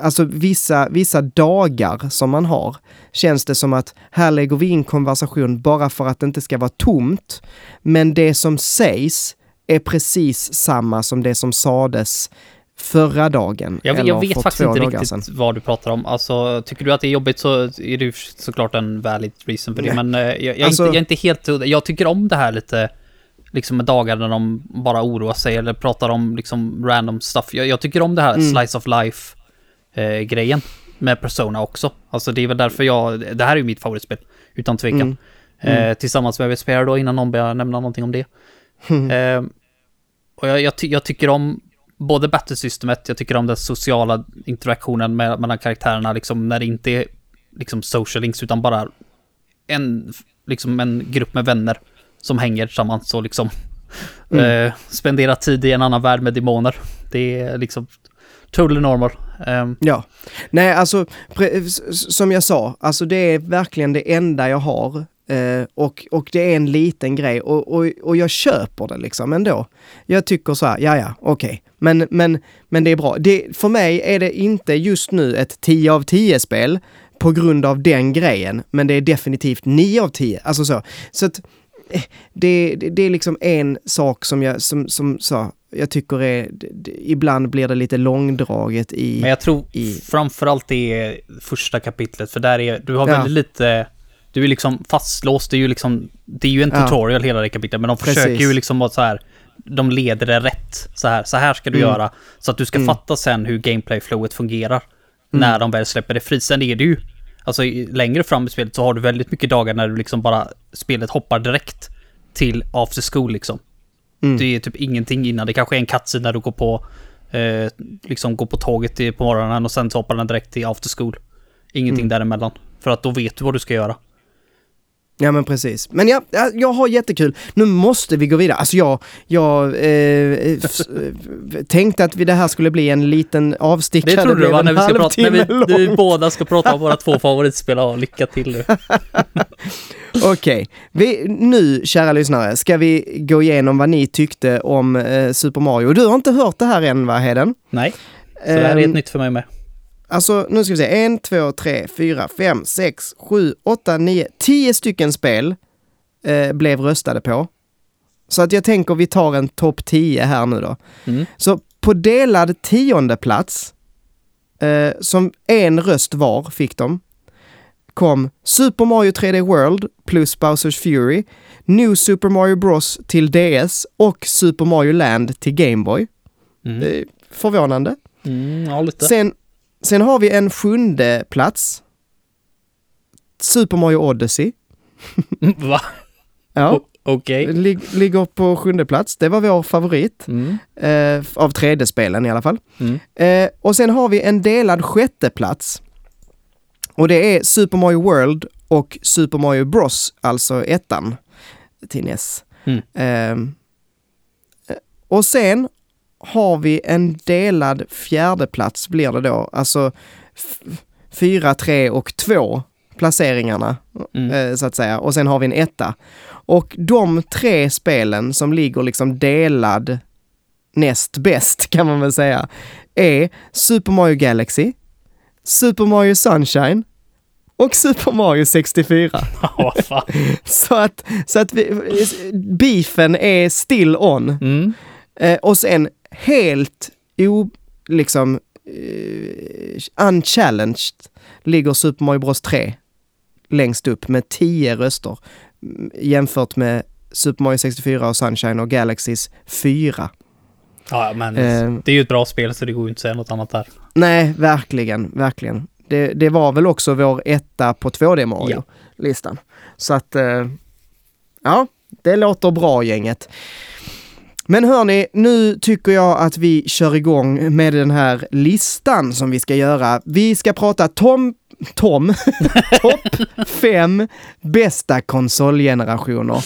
Speaker 1: alltså vissa, vissa dagar som man har känns det som att här lägger vi in konversation bara för att det inte ska vara tomt. Men det som sägs är precis samma som det som sades förra dagen.
Speaker 2: jag, jag vet faktiskt inte riktigt
Speaker 1: sedan.
Speaker 2: vad du pratar om. Alltså, tycker du att det är jobbigt så är det såklart en valid reason för det.
Speaker 1: Nej.
Speaker 2: Men eh, jag, jag, är
Speaker 1: Alltså-
Speaker 2: inte, jag är inte helt... Jag tycker om det här lite, liksom med dagar när de bara oroar sig eller pratar om liksom random stuff. Jag, jag tycker om det här
Speaker 1: Mm.
Speaker 2: slice of life eh, med Persona också. Alltså det är väl därför jag... Det här är ju mitt favoritspel, utan tvekan.
Speaker 1: Mm. Mm.
Speaker 2: Eh, tillsammans med Vesper då, innan någon börjar nämna någonting om det.
Speaker 1: Mm.
Speaker 2: Eh, och jag, jag, ty jag tycker om både battlesystemet, jag tycker om den sociala interaktionen med, mellan karaktärerna, liksom när det inte är liksom social links, utan bara en, liksom en grupp med vänner som hänger tillsammans och liksom
Speaker 1: Mm.
Speaker 2: eh, spenderar tid i en annan värld med demoner. Det är liksom totally normal. Ehm,
Speaker 1: Ja. Nej, alltså s- som jag sa, alltså det är verkligen det enda jag har. Eh, och, och det är en liten grej och, och, och jag köper det liksom ändå. Jag tycker så här, ja ja, okej. Men, men, men det är bra. Det, för mig är det inte just nu ett 10 av 10 spel på grund av den grejen, men det är definitivt 9 av 10. Alltså så. Så att eh, det, det, det är liksom en sak som jag, som, som så, jag tycker är, ibland blir det lite långdraget i...
Speaker 2: Men jag tror
Speaker 1: i-
Speaker 2: framförallt det är första kapitlet, för där är, du har
Speaker 1: Ja.
Speaker 2: väldigt lite, du är liksom fastlåst, det är ju liksom, det är ju en
Speaker 1: Ja.
Speaker 2: tutorial hela det kapitlet, men de
Speaker 1: Precis.
Speaker 2: försöker ju liksom vara så här, de leder det rätt, så här, så här ska du
Speaker 1: Mm.
Speaker 2: göra, så att du ska
Speaker 1: Mm.
Speaker 2: fatta sen hur gameplay-flowet fungerar, när de väl släpper det fritt. Sen är det ju, alltså längre fram i spelet så har du väldigt mycket dagar när du liksom bara, spelet hoppar direkt till after school liksom.
Speaker 1: Mm.
Speaker 2: Det är typ ingenting innan. Det kanske är en cutscene när du går på, eh, liksom går på tåget på morgonen och sen så hoppar den direkt till after school Ingenting
Speaker 1: Mm.
Speaker 2: däremellan. För att då vet du vad du ska göra.
Speaker 1: Ja men precis. Men ja, ja, jag har jättekul. Nu måste vi gå vidare. Alltså jag, jag eh, f- eh, tänkte att vi det här skulle bli en liten avstickare.
Speaker 2: Det trodde du va? När vi, ska prata, när vi, vi
Speaker 1: lång.
Speaker 2: båda ska prata om våra två favoritspel. Ja, lycka till nu.
Speaker 1: Okej, vi- nu kära lyssnare ska vi gå igenom vad ni tyckte om eh, Super Mario. Du har inte hört det här än va Heden?
Speaker 2: Nej, så det här är helt nytt för mig med.
Speaker 1: Alltså, nu ska vi se. En, två, tre, fyra, fem, sex, sju, åtta, nio, tio stycken spel eh, blev röstade på. Så att jag tänker vi tar en topp 10 här nu då.
Speaker 2: Mm.
Speaker 1: Så på delad tionde plats, eh, som en röst var fick de, kom Super Mario 3D World plus Bowsers Fury, New Super Mario Bros till DS och Super Mario Land till Game Boy.
Speaker 2: Mm.
Speaker 1: Eh, förvånande.
Speaker 2: Mm, ja.
Speaker 1: Sen, sen har vi en sjunde plats. Super Mario Odyssey.
Speaker 2: Va?
Speaker 1: Ja,
Speaker 2: Okej.
Speaker 1: lig, ligger på sjunde plats. Det var vår favorit.
Speaker 2: Mm.
Speaker 1: Eh, av 3D-spelen i alla fall.
Speaker 2: Mm.
Speaker 1: Eh, och sen har vi en delad sjätte plats. Och det är Super Mario World och Super Mario Bros, alltså ettan till NES.
Speaker 2: Mm.
Speaker 1: Ehm, eh, och sen har vi en delad fjärde plats blir det då, alltså fyra, tre och två placeringarna
Speaker 2: Mm.
Speaker 1: eh, så att säga. Och sen har vi en etta. Och de tre spelen som ligger liksom delad näst bäst kan man väl säga är Super Mario Galaxy, Super Mario Sunshine och Super Mario 64.
Speaker 2: Ja, vad fan.
Speaker 1: Så att, så att vi, beefen är still on.
Speaker 2: Mm.
Speaker 1: Eh, och sen helt o, liksom, eh, unchallenged ligger Super Mario Bros 3 längst upp med 10 röster mm, jämfört med Super Mario 64 och Sunshine och Galaxys 4.
Speaker 2: Ja, men
Speaker 1: Eh.
Speaker 2: det är ju ett bra spel så det går ju inte att säga något annat där.
Speaker 1: Nej, verkligen, verkligen. Det, det var väl också vår etta på 2D Mario-listan. Så att, eh, ja, det låter bra gänget. Men hörni, nu tycker jag att vi kör igång med den här listan som vi ska göra. Vi ska prata Tom, Tom, topp fem bästa konsolgenerationer.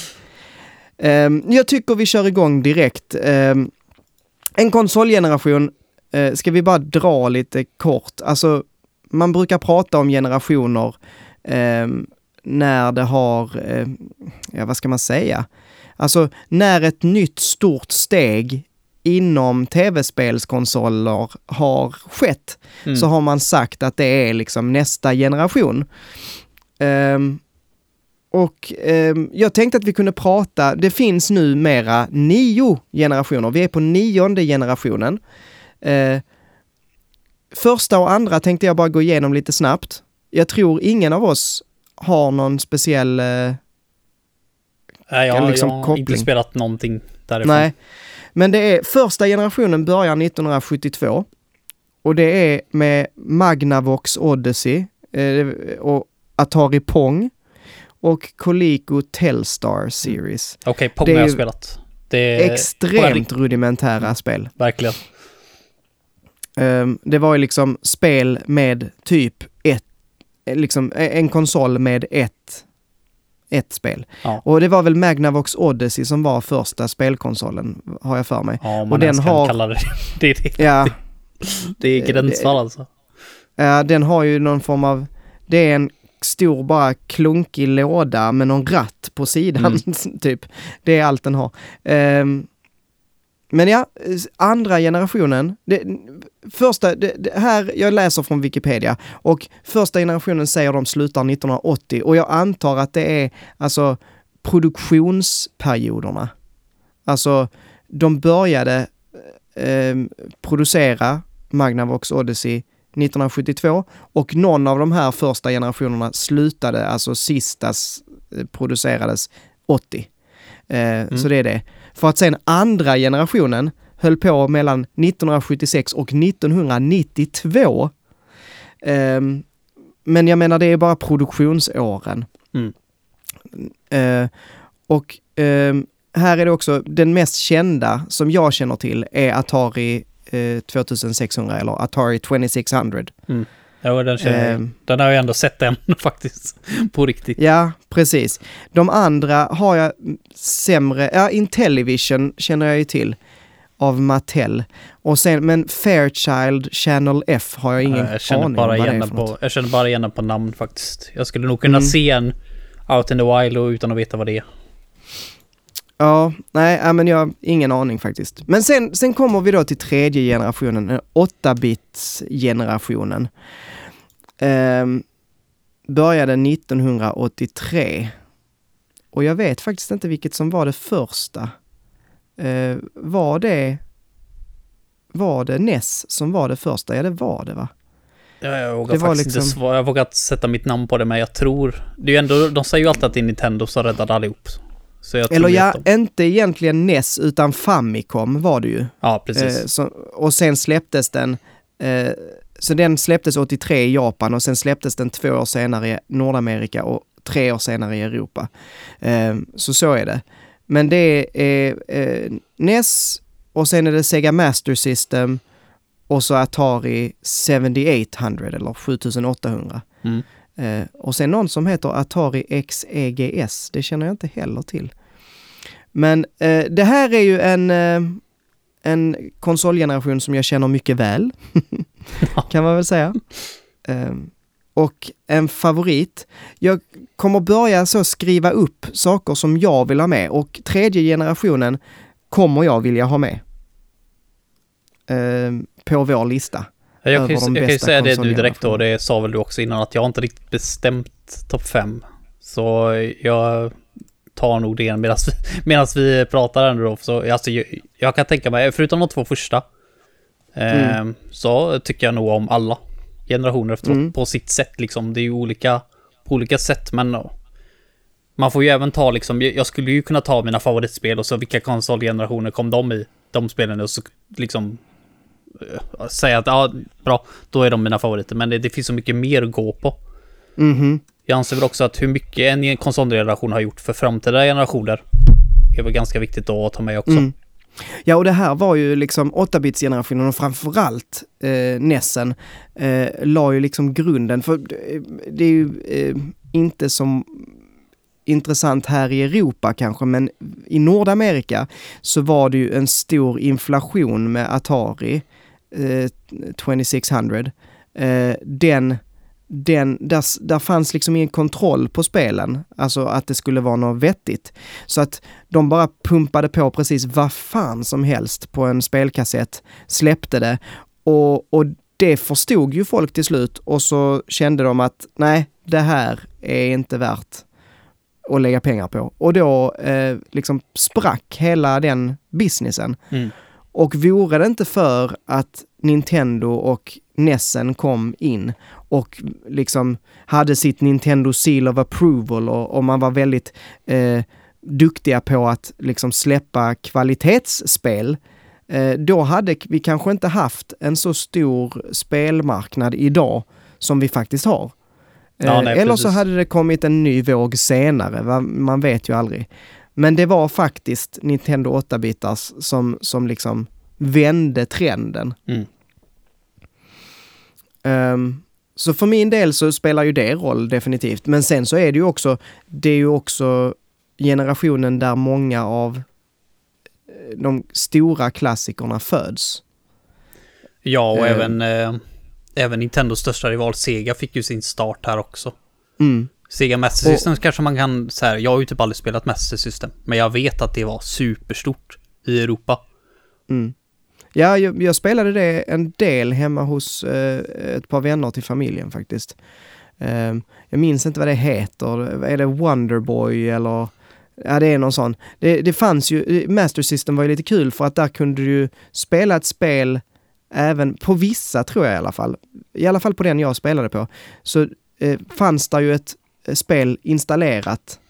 Speaker 1: Ehm, jag tycker vi kör igång direkt. Ehm, en konsolgeneration eh, ska vi bara dra lite kort. Alltså, man brukar prata om generationer ehm, när det har, eh, ja vad ska man säga? Alltså när ett nytt stort steg inom tv-spelskonsoler har skett
Speaker 2: Mm.
Speaker 1: så har man sagt att det är liksom nästa generation. Ehm, och ehm, jag tänkte att vi kunde prata, det finns nu mera nio generationer, vi är på nionde generationen. Eh, första och andra tänkte jag bara gå igenom lite snabbt. Jag tror ingen av oss har någon speciell... Eh,
Speaker 2: Nej, jag,
Speaker 1: liksom
Speaker 2: jag har inte
Speaker 1: koppling.
Speaker 2: spelat någonting därifrån.
Speaker 1: nej. Men det är första generationen börjar 1972. Och det är med Magnavox Odyssey eh, och Atari Pong och Coleco Telstar Series.
Speaker 2: Okej, Pong
Speaker 1: Det
Speaker 2: har jag spelat. Det är
Speaker 1: Extremt rudimentära spel.
Speaker 2: Verkligen.
Speaker 1: Ehm, det var ju liksom spel med typ ett, liksom eh, en konsol med ett, ett spel.
Speaker 2: Ja.
Speaker 1: Och det var väl Magnavox Odyssey som var första spelkonsolen, har jag för mig.
Speaker 2: Ja,
Speaker 1: Och den har-
Speaker 2: kalla det det. Är det.
Speaker 1: Ja,
Speaker 2: Det är gränsfall alltså.
Speaker 1: ja, den har ju någon form av, det är en stor bara klunkig låda med någon ratt på sidan, typ. Det är allt den har. Ehm, men ja, andra generationen, det, första, det, det här, jag läser från Wikipedia och första generationen säger de slutar 1980 och jag antar att det är alltså produktionsperioderna. Alltså, de började eh, producera Magnavox Odyssey 1972 och någon av de här första generationerna slutade, alltså sista producerades 80. Eh, Så det är det. För att sen andra generationen höll på mellan 1976 och 1992. Ehm, men jag menar det är bara produktionsåren.
Speaker 2: Mm.
Speaker 1: Eh, och ehm, här är det också, den mest kända som jag känner till är Atari eh, 2600 eller Atari 2600.
Speaker 2: Mm. Ja, den känner.
Speaker 1: Ehm.
Speaker 2: Den har jag ändå sett än faktiskt. På riktigt.
Speaker 1: Ja, precis. De andra har jag sämre, ja Intellivision känner jag ju till av Mattel. Och sen, men Fairchild Channel F har jag ingen
Speaker 2: jag känner
Speaker 1: aning
Speaker 2: bara
Speaker 1: om vad det är för
Speaker 2: på,
Speaker 1: något.
Speaker 2: Jag känner bara igen den på namn faktiskt. Jag skulle nog kunna
Speaker 1: Mm.
Speaker 2: se en Out in the Wild och utan att veta vad det är.
Speaker 1: Ja, nej, ja, men jag har ingen aning faktiskt. Men sen, sen kommer vi då till tredje generationen, eh, 8-bits-generationen. Ehm, började 1983. Och jag vet faktiskt inte vilket som var det första. Eh, var det... Var det NES som var det första? Ja, det var det va?
Speaker 2: Ja, jag vågar
Speaker 1: Det
Speaker 2: faktiskt
Speaker 1: liksom-
Speaker 2: inte svara. Jag vågar sätta mitt namn på det, men jag tror... Det är ju ändå... De säger ju alltid att det är Nintendo som räddade allihop.
Speaker 1: Eller ja, inte egentligen NES utan Famicom var det ju.
Speaker 2: Ja, precis.
Speaker 1: Eh, så, och sen släpptes den, eh, så den släpptes 83 i Japan och sen släpptes den två år senare i Nordamerika och tre år senare i Europa. Eh, så så är det. Men det är eh, NES och sen är det Sega Master System och så Atari 7800 eller 7800.
Speaker 2: Mm.
Speaker 1: Eh, och sen någon som heter Atari XEGS, det känner jag inte heller till. Men eh, det här är ju en, eh, en konsolgeneration som jag känner mycket väl, kan man väl säga. Eh, och en favorit. Jag kommer börja så skriva upp saker som jag vill ha med och tredje generationen kommer jag vilja ha med. Eh, på vår lista.
Speaker 2: Jag kan, ju, jag kan ju säga det nu direkt då, det sa väl du också innan, att jag har inte riktigt bestämt topp 5. Så jag tar nog det medan vi, pratar nu då. Så, alltså, jag, jag kan tänka mig, förutom de två första, eh,
Speaker 1: Mm.
Speaker 2: så tycker jag nog om alla generationer efteråt
Speaker 1: Mm.
Speaker 2: på sitt sätt liksom. Det är ju olika, på olika sätt, men ja. man får ju även ta liksom, jag skulle ju kunna ta mina favoritspel och så vilka konsolgenerationer kom de i, de spelen och så liksom eh, säga att ja, bra, då är de mina favoriter. Men det, det finns så mycket mer att gå på.
Speaker 1: Mhm.
Speaker 2: Jag anser väl också att hur mycket en konsolgeneration har gjort för framtida generationer är väl ganska viktigt att ta med också.
Speaker 1: Mm. Ja, och det här var ju liksom 8-bits-generationen och framförallt eh, Nessen eh, la ju liksom grunden för eh, det är ju eh, inte som intressant här i Europa kanske, men i Nordamerika så var det ju en stor inflation med Atari eh, 2600. Eh, den den, där, där fanns liksom ingen kontroll på spelen, alltså att det skulle vara något vettigt. Så att de bara pumpade på precis vad fan som helst på en spelkassett, släppte det och, och det förstod ju folk till slut och så kände de att nej, det här är inte värt att lägga pengar på. Och då eh, liksom sprack hela den businessen.
Speaker 2: Mm.
Speaker 1: Och vore det inte för att Nintendo och Nessen kom in och liksom hade sitt Nintendo Seal of Approval och, och man var väldigt eh, duktiga på att liksom släppa kvalitetsspel, eh, då hade vi kanske inte haft en så stor spelmarknad idag som vi faktiskt har.
Speaker 2: Ja,
Speaker 1: Eh,
Speaker 2: nej,
Speaker 1: Eller så
Speaker 2: precis.
Speaker 1: hade det kommit en ny våg senare, man vet ju aldrig. Men det var faktiskt Nintendo 8-bitars som, som liksom vände trenden.
Speaker 2: Mm.
Speaker 1: Ehm, så för min del så spelar ju det roll definitivt. Men sen så är det ju också, det är ju också generationen där många av eh, de stora klassikerna föds.
Speaker 2: Ja, och
Speaker 1: Eh.
Speaker 2: även, eh, även Nintendos största rival Sega fick ju sin start här också.
Speaker 1: Mm.
Speaker 2: Sega Master
Speaker 1: Och-
Speaker 2: System kanske man kan så här, jag har ju typ aldrig spelat Master System, men jag vet att det var superstort i Europa.
Speaker 1: Mm. Ja, jag, jag spelade det en del hemma hos eh, ett par vänner till familjen faktiskt. Eh, jag minns inte vad det heter. Är det Wonderboy eller? Ja, det är någon sån. Det, det fanns ju, eh, Master System var ju lite kul för att där kunde du spela ett spel även på vissa tror jag i alla fall. I alla fall på den jag spelade på. Så eh, fanns det ju ett eh, spel installerat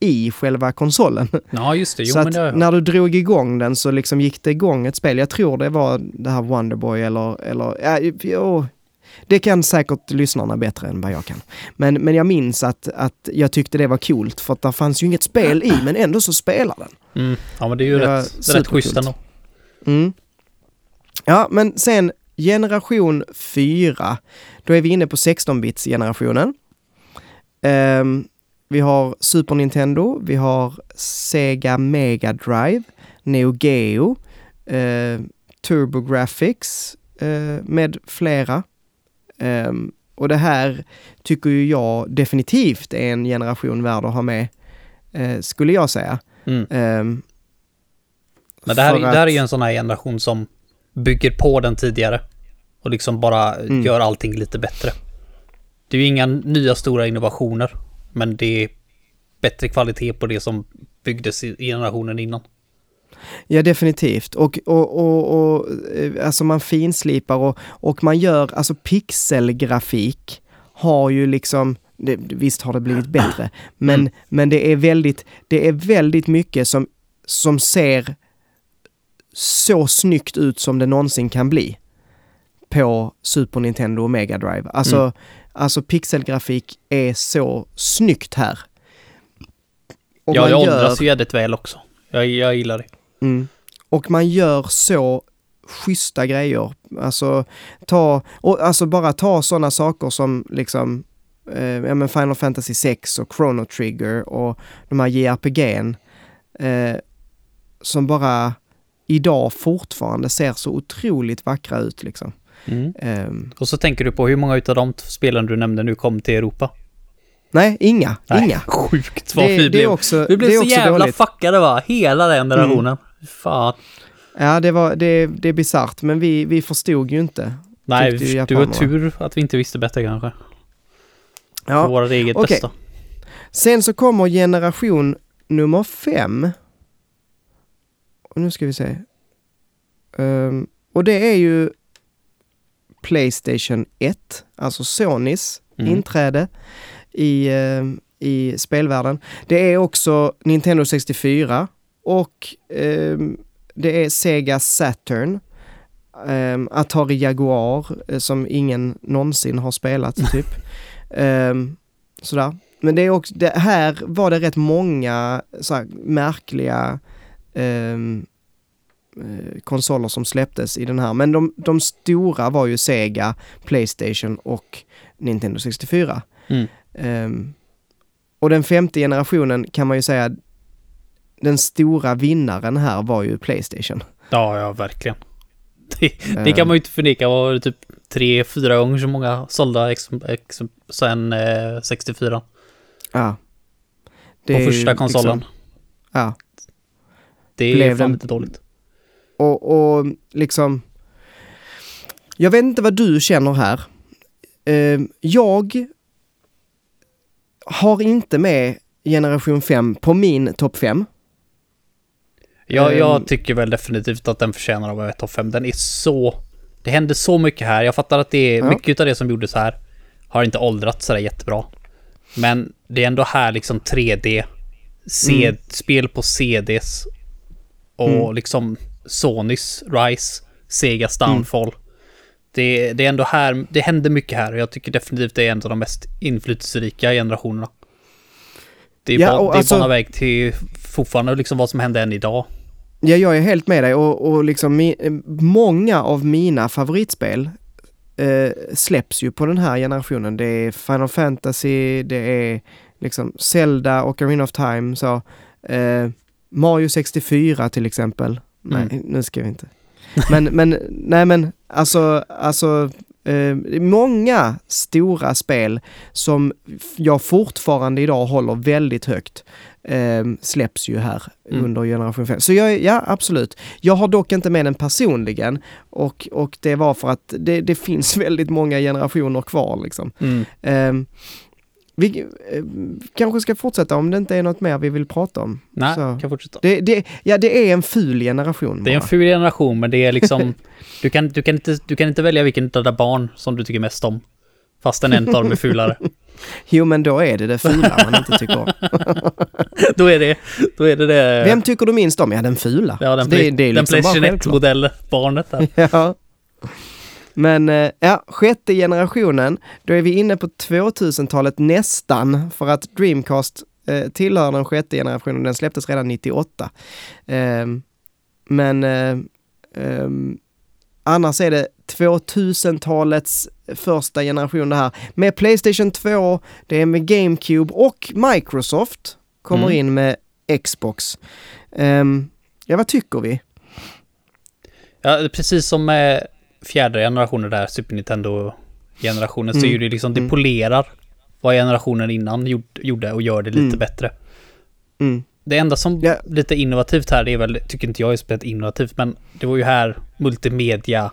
Speaker 1: i själva konsolen.
Speaker 2: Ja, just det. Jo,
Speaker 1: så att
Speaker 2: det
Speaker 1: när du drog igång den så liksom gick det igång ett spel. Jag tror det var det här Wonderboy eller, eller ja, jo, det kan säkert lyssnarna bättre än vad jag kan. Men, men jag minns att, att jag tyckte det var coolt för att det fanns ju inget spel i men ändå så spelar den.
Speaker 2: Mm. Ja, men det är ju
Speaker 1: Det
Speaker 2: rätt, rätt schysst ändå.
Speaker 1: Mm. Ja, men sen generation 4, då är vi inne på 16-bits-generationen. Ehm, vi har Super Nintendo, vi har Sega Mega Drive, Neo Geo, eh, TurboGrafx eh, med flera. Ehm, och det här tycker ju jag definitivt är en generation värd att ha med, eh, skulle jag säga.
Speaker 2: Mm.
Speaker 1: Ehm,
Speaker 2: Men det här,
Speaker 1: för
Speaker 2: det här är
Speaker 1: att-
Speaker 2: ju en sån här generation som bygger på den tidigare. Och liksom bara
Speaker 1: Mm.
Speaker 2: gör allting lite bättre. Det är ju inga nya stora innovationer. Men det är bättre kvalitet på det som byggdes i generationen innan.
Speaker 1: Ja, definitivt. Och, och, och, och eh, alltså man finslipar och, och man gör, alltså pixelgrafik har ju liksom, det, visst har det blivit bättre, men,
Speaker 2: Mm.
Speaker 1: men det är väldigt, det är väldigt mycket som, som ser så snyggt ut som det någonsin kan bli på Super Nintendo och Mega Drive. Alltså,
Speaker 2: Mm.
Speaker 1: Alltså pixelgrafik är så snyggt här. Och
Speaker 2: ja, jag
Speaker 1: gör-
Speaker 2: åldras jävligt väl också. Jag, jag gillar det.
Speaker 1: Mm. Och man gör så schyssta grejer. Alltså, ta, och alltså bara ta sådana saker som liksom eh, ja, men Final Fantasy 6 och Chrono Trigger och de här JRPG'n eh, som bara idag fortfarande ser så otroligt vackra ut liksom.
Speaker 2: Mm.
Speaker 1: Ehm,
Speaker 2: Och så tänker du på hur många utav de spelen du nämnde nu kom till Europa?
Speaker 1: nej, inga, inga.
Speaker 2: Sjukt vad
Speaker 1: Det,
Speaker 2: vi
Speaker 1: det
Speaker 2: blev.
Speaker 1: också,
Speaker 2: Vi blev
Speaker 1: det
Speaker 2: så jävla
Speaker 1: dåligt. Mm.
Speaker 2: fuckade va? Hela den generationen. Fan.
Speaker 1: Ja, det, var, det, det är bisarrt, men vi, vi förstod ju inte.
Speaker 2: Nej, du har
Speaker 1: japanerna.
Speaker 2: tur att vi inte visste bättre kanske. För
Speaker 1: Ja,
Speaker 2: våra eget
Speaker 1: okej.
Speaker 2: bästa.
Speaker 1: Sen så kommer generation nummer fem. Och nu ska vi se. Ehm, och det är ju Playstation 1, alltså Sonys
Speaker 2: Mm.
Speaker 1: inträde i, ehm, i spelvärlden. Det är också Nintendo 64 och ehm, det är Sega Saturn. ehm, Atari Jaguar eh, som ingen någonsin har spelat typ. Ehm, sådär. Men det är också, det, här var det rätt många så här, märkliga ehm, eh, konsoler som släpptes i den här. Men de, de stora var ju Sega, Playstation och Nintendo 64.
Speaker 2: Mm.
Speaker 1: Ehm, och den femte generationen kan man ju säga, den stora vinnaren här var ju Playstation.
Speaker 2: Ja, ja, verkligen. Det, det
Speaker 1: Ehm.
Speaker 2: kan man ju inte förneka. Var det typ tre, fyra gånger så många sålda ex, ex, sen eh, 64.
Speaker 1: Ja. Det
Speaker 2: på första konsolen.
Speaker 1: Liksom, ja.
Speaker 2: det
Speaker 1: blev
Speaker 2: är fan
Speaker 1: den-
Speaker 2: inte dåligt.
Speaker 1: Och, och liksom... Jag vet inte vad du känner här. Eh, jag har inte med generation 5 på min topp 5.
Speaker 2: Jag,
Speaker 1: Ehm.
Speaker 2: jag tycker väl definitivt att den förtjänar att vara topp 5. Den är så... Det händer så mycket här. Jag fattar att det är
Speaker 1: Ja.
Speaker 2: mycket av det som gjordes här har inte åldrats sådär jättebra. Men det är ändå här liksom 3D, C,
Speaker 1: Mm.
Speaker 2: spel på CDs och
Speaker 1: Mm.
Speaker 2: liksom Sonys Rise, Segas Downfall. Det, det är ändå här, det händer mycket här och jag tycker definitivt det är en av de mest inflytelserika generationerna. Det är,
Speaker 1: Ja,
Speaker 2: bara, det är
Speaker 1: alltså-
Speaker 2: bara väg till fortfarande liksom vad som händer än idag.
Speaker 1: Ja, jag är helt med dig och, och liksom mi, många av mina favoritspel eh, släpps ju på den här generationen. Det är Final Fantasy, det är liksom Zelda och Arena of Time, så eh, Mario 64 till exempel. Nej,
Speaker 2: Mm.
Speaker 1: nu ska vi inte. Men, men, nej men alltså, alltså eh, många stora spel som jag fortfarande idag håller väldigt högt eh, släpps ju här
Speaker 2: Mm.
Speaker 1: under generation 5. Så jag, ja, absolut. Jag har dock inte med den personligen och, och det var för att det, det finns väldigt många generationer kvar liksom.
Speaker 2: Mm.
Speaker 1: Eh, vi eh, kanske ska fortsätta om det inte är något mer vi vill prata om.
Speaker 2: Nej,
Speaker 1: Så.
Speaker 2: kan fortsätta.
Speaker 1: Det, det, ja, det är en ful generation
Speaker 2: Det är en
Speaker 1: bara.
Speaker 2: ful generation, men det är liksom... du, kan, du, kan inte, du kan inte välja vilken av dina barn som du tycker mest om. Fastän en av dem är fulare.
Speaker 1: Jo, men då är det det fula man inte tycker om.
Speaker 2: då är det då är det, det
Speaker 1: Vem tycker du minst om? Ja, den fula.
Speaker 2: ja, den,
Speaker 1: det, är
Speaker 2: den
Speaker 1: liksom bara
Speaker 2: Playstation
Speaker 1: självklart.
Speaker 2: 1-modell-barnet där.
Speaker 1: Ja. Men eh, ja, sjätte generationen, då är vi inne på 2000-talet nästan, för att Dreamcast eh, tillhör den sjätte generationen, den släpptes redan 98. Ehm, men eh, ehm, annars är det 2000-talets första generation det här. Med Playstation 2, det är med GameCube och Microsoft kommer
Speaker 2: Mm.
Speaker 1: in med Xbox. Ehm, ja, vad tycker vi?
Speaker 2: Ja, precis som med fjärde generationen där, Super Nintendo-generationen, så
Speaker 1: Mm.
Speaker 2: är ju det liksom, det
Speaker 1: Mm.
Speaker 2: polerar vad generationen innan gjord- gjorde och gör det lite
Speaker 1: Mm.
Speaker 2: bättre.
Speaker 1: Mm.
Speaker 2: Det enda som
Speaker 1: Ja.
Speaker 2: lite innovativt här, det är väl, tycker inte jag är speciellt innovativt, men det var ju här multimedia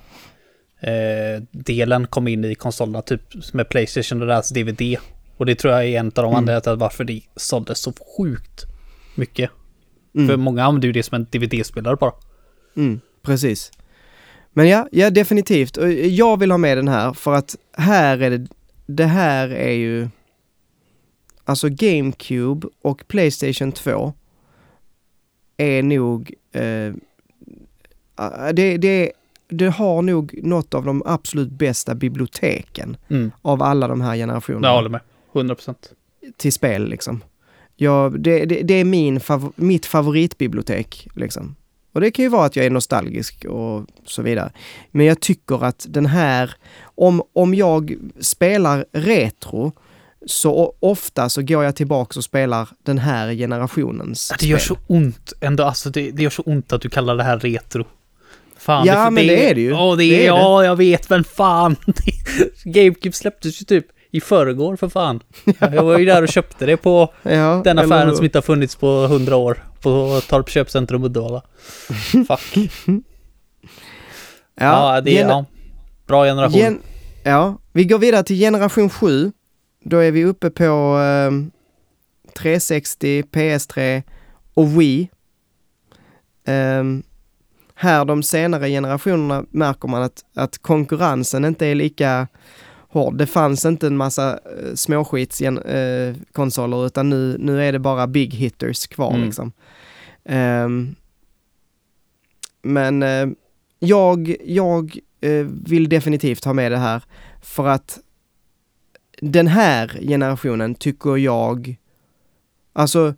Speaker 2: eh, delen kom in i konsolerna, typ med Playstation och deras DVD. Och det tror jag är en av de
Speaker 1: Mm.
Speaker 2: anledningarna till varför det såldes så sjukt mycket.
Speaker 1: Mm.
Speaker 2: För många använder ju det som en DVD-spelare bara.
Speaker 1: Mm, precis. Men ja, ja definitivt. Jag vill ha med den här för att här är det, det här är ju, alltså GameCube och Playstation 2 är nog, eh, det, det, det har nog något av de absolut bästa biblioteken
Speaker 2: Mm.
Speaker 1: av alla de här generationerna
Speaker 2: Jag håller med. 100%.
Speaker 1: till spel liksom. Ja, det, det, det är min fav- mitt favoritbibliotek liksom. Och det kan ju vara att jag är nostalgisk och så vidare. Men jag tycker att den här, om, om jag spelar retro så ofta så går jag tillbaka och spelar den här generationens
Speaker 2: Ja, Det gör
Speaker 1: spel.
Speaker 2: så ont ändå, alltså det, det gör så ont att du kallar det här retro. Fan,
Speaker 1: Ja,
Speaker 2: för
Speaker 1: men det är det ju.
Speaker 2: Ja, det
Speaker 1: Det är det.
Speaker 2: ja, jag vet, men fan. GameCube släpptes ju typ i förrgår för fan. Jag var ju där och köpte det på
Speaker 1: Ja,
Speaker 2: den affären som inte har funnits på hundra år. På Torp köpcentrum Uddevalla. Fuck. Ja, det är ja, bra generation.
Speaker 1: Gen- ja, vi går vidare till generation 7. Då är vi uppe på ehm, 360, PS3 och Wii. Ehm, här de senare generationerna märker man att, att konkurrensen inte är lika hård. Det fanns inte en massa uh, småskitskonsoler konsoler, utan nu, nu är det bara big hitters kvar
Speaker 2: Mm.
Speaker 1: liksom. Ehm, men eh, jag, jag eh, vill definitivt ha med det här för att den här generationen tycker jag, alltså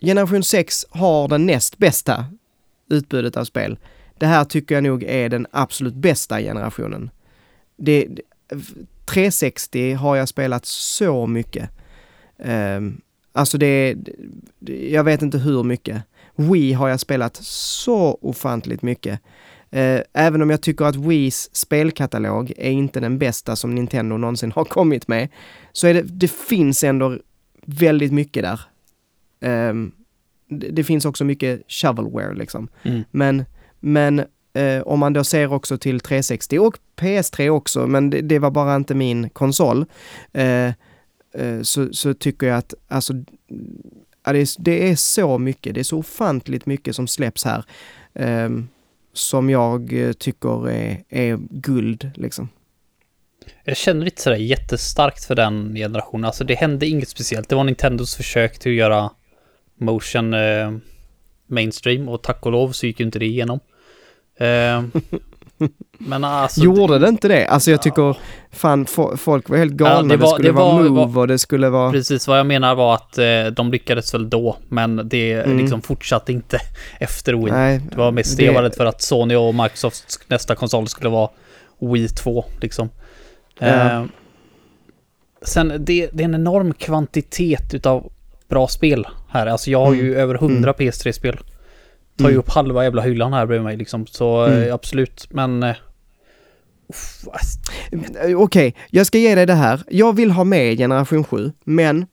Speaker 1: generation 6 har den näst bästa utbudet av spel. Det här tycker jag nog är den absolut bästa generationen. Det, det- 360 har jag spelat så mycket. Um, alltså det, det, jag vet inte hur mycket. Wii har jag spelat så ofantligt mycket. Eh, även om jag tycker att Wiis spelkatalog är inte den bästa som Nintendo någonsin har kommit med, så är det, det finns ändå väldigt mycket där. Ehm, det, det finns också mycket shovelware liksom.
Speaker 2: Mm.
Speaker 1: Men, men eh, om man då ser också till 360 och PS3 också, men det, det var bara inte min konsol, eh, eh, så, så tycker jag att alltså, det, är, det är så mycket, det är så ofantligt mycket som släpps här. ehm, som jag eh, tycker är, är guld liksom.
Speaker 2: Jag känner inte sådär jättestarkt för den generationen. Alltså det hände inget speciellt. Det var Nintendos försök till att göra motion eh, mainstream och tack och lov så gick ju inte det igenom. Eh, men alltså...
Speaker 1: Gjorde det inte det? Alltså jag tycker, fan fo- folk var helt galna.
Speaker 2: Ja,
Speaker 1: det,
Speaker 2: det var-
Speaker 1: skulle
Speaker 2: det
Speaker 1: vara
Speaker 2: var-
Speaker 1: Move och det skulle vara...
Speaker 2: Precis vad jag menar var att eh, de lyckades väl då, men det
Speaker 1: Mm.
Speaker 2: liksom fortsatte inte efter Wii.
Speaker 1: Nej,
Speaker 2: Det var mest det jag var rädd för att Sony och Microsofts nästa konsol skulle vara Wii 2 liksom.
Speaker 1: Ja.
Speaker 2: Eh, sen det, det är en enorm kvantitet utav bra spel här. Alltså jag har ju
Speaker 1: Mm.
Speaker 2: över 100 PS3-spel. Tar ju
Speaker 1: Mm.
Speaker 2: upp halva jävla hyllan här bredvid mig liksom. Så eh,
Speaker 1: Mm.
Speaker 2: absolut, men... Eh,
Speaker 1: Eh, Okej, jag ska ge dig det här. Jag vill ha med generation 7, men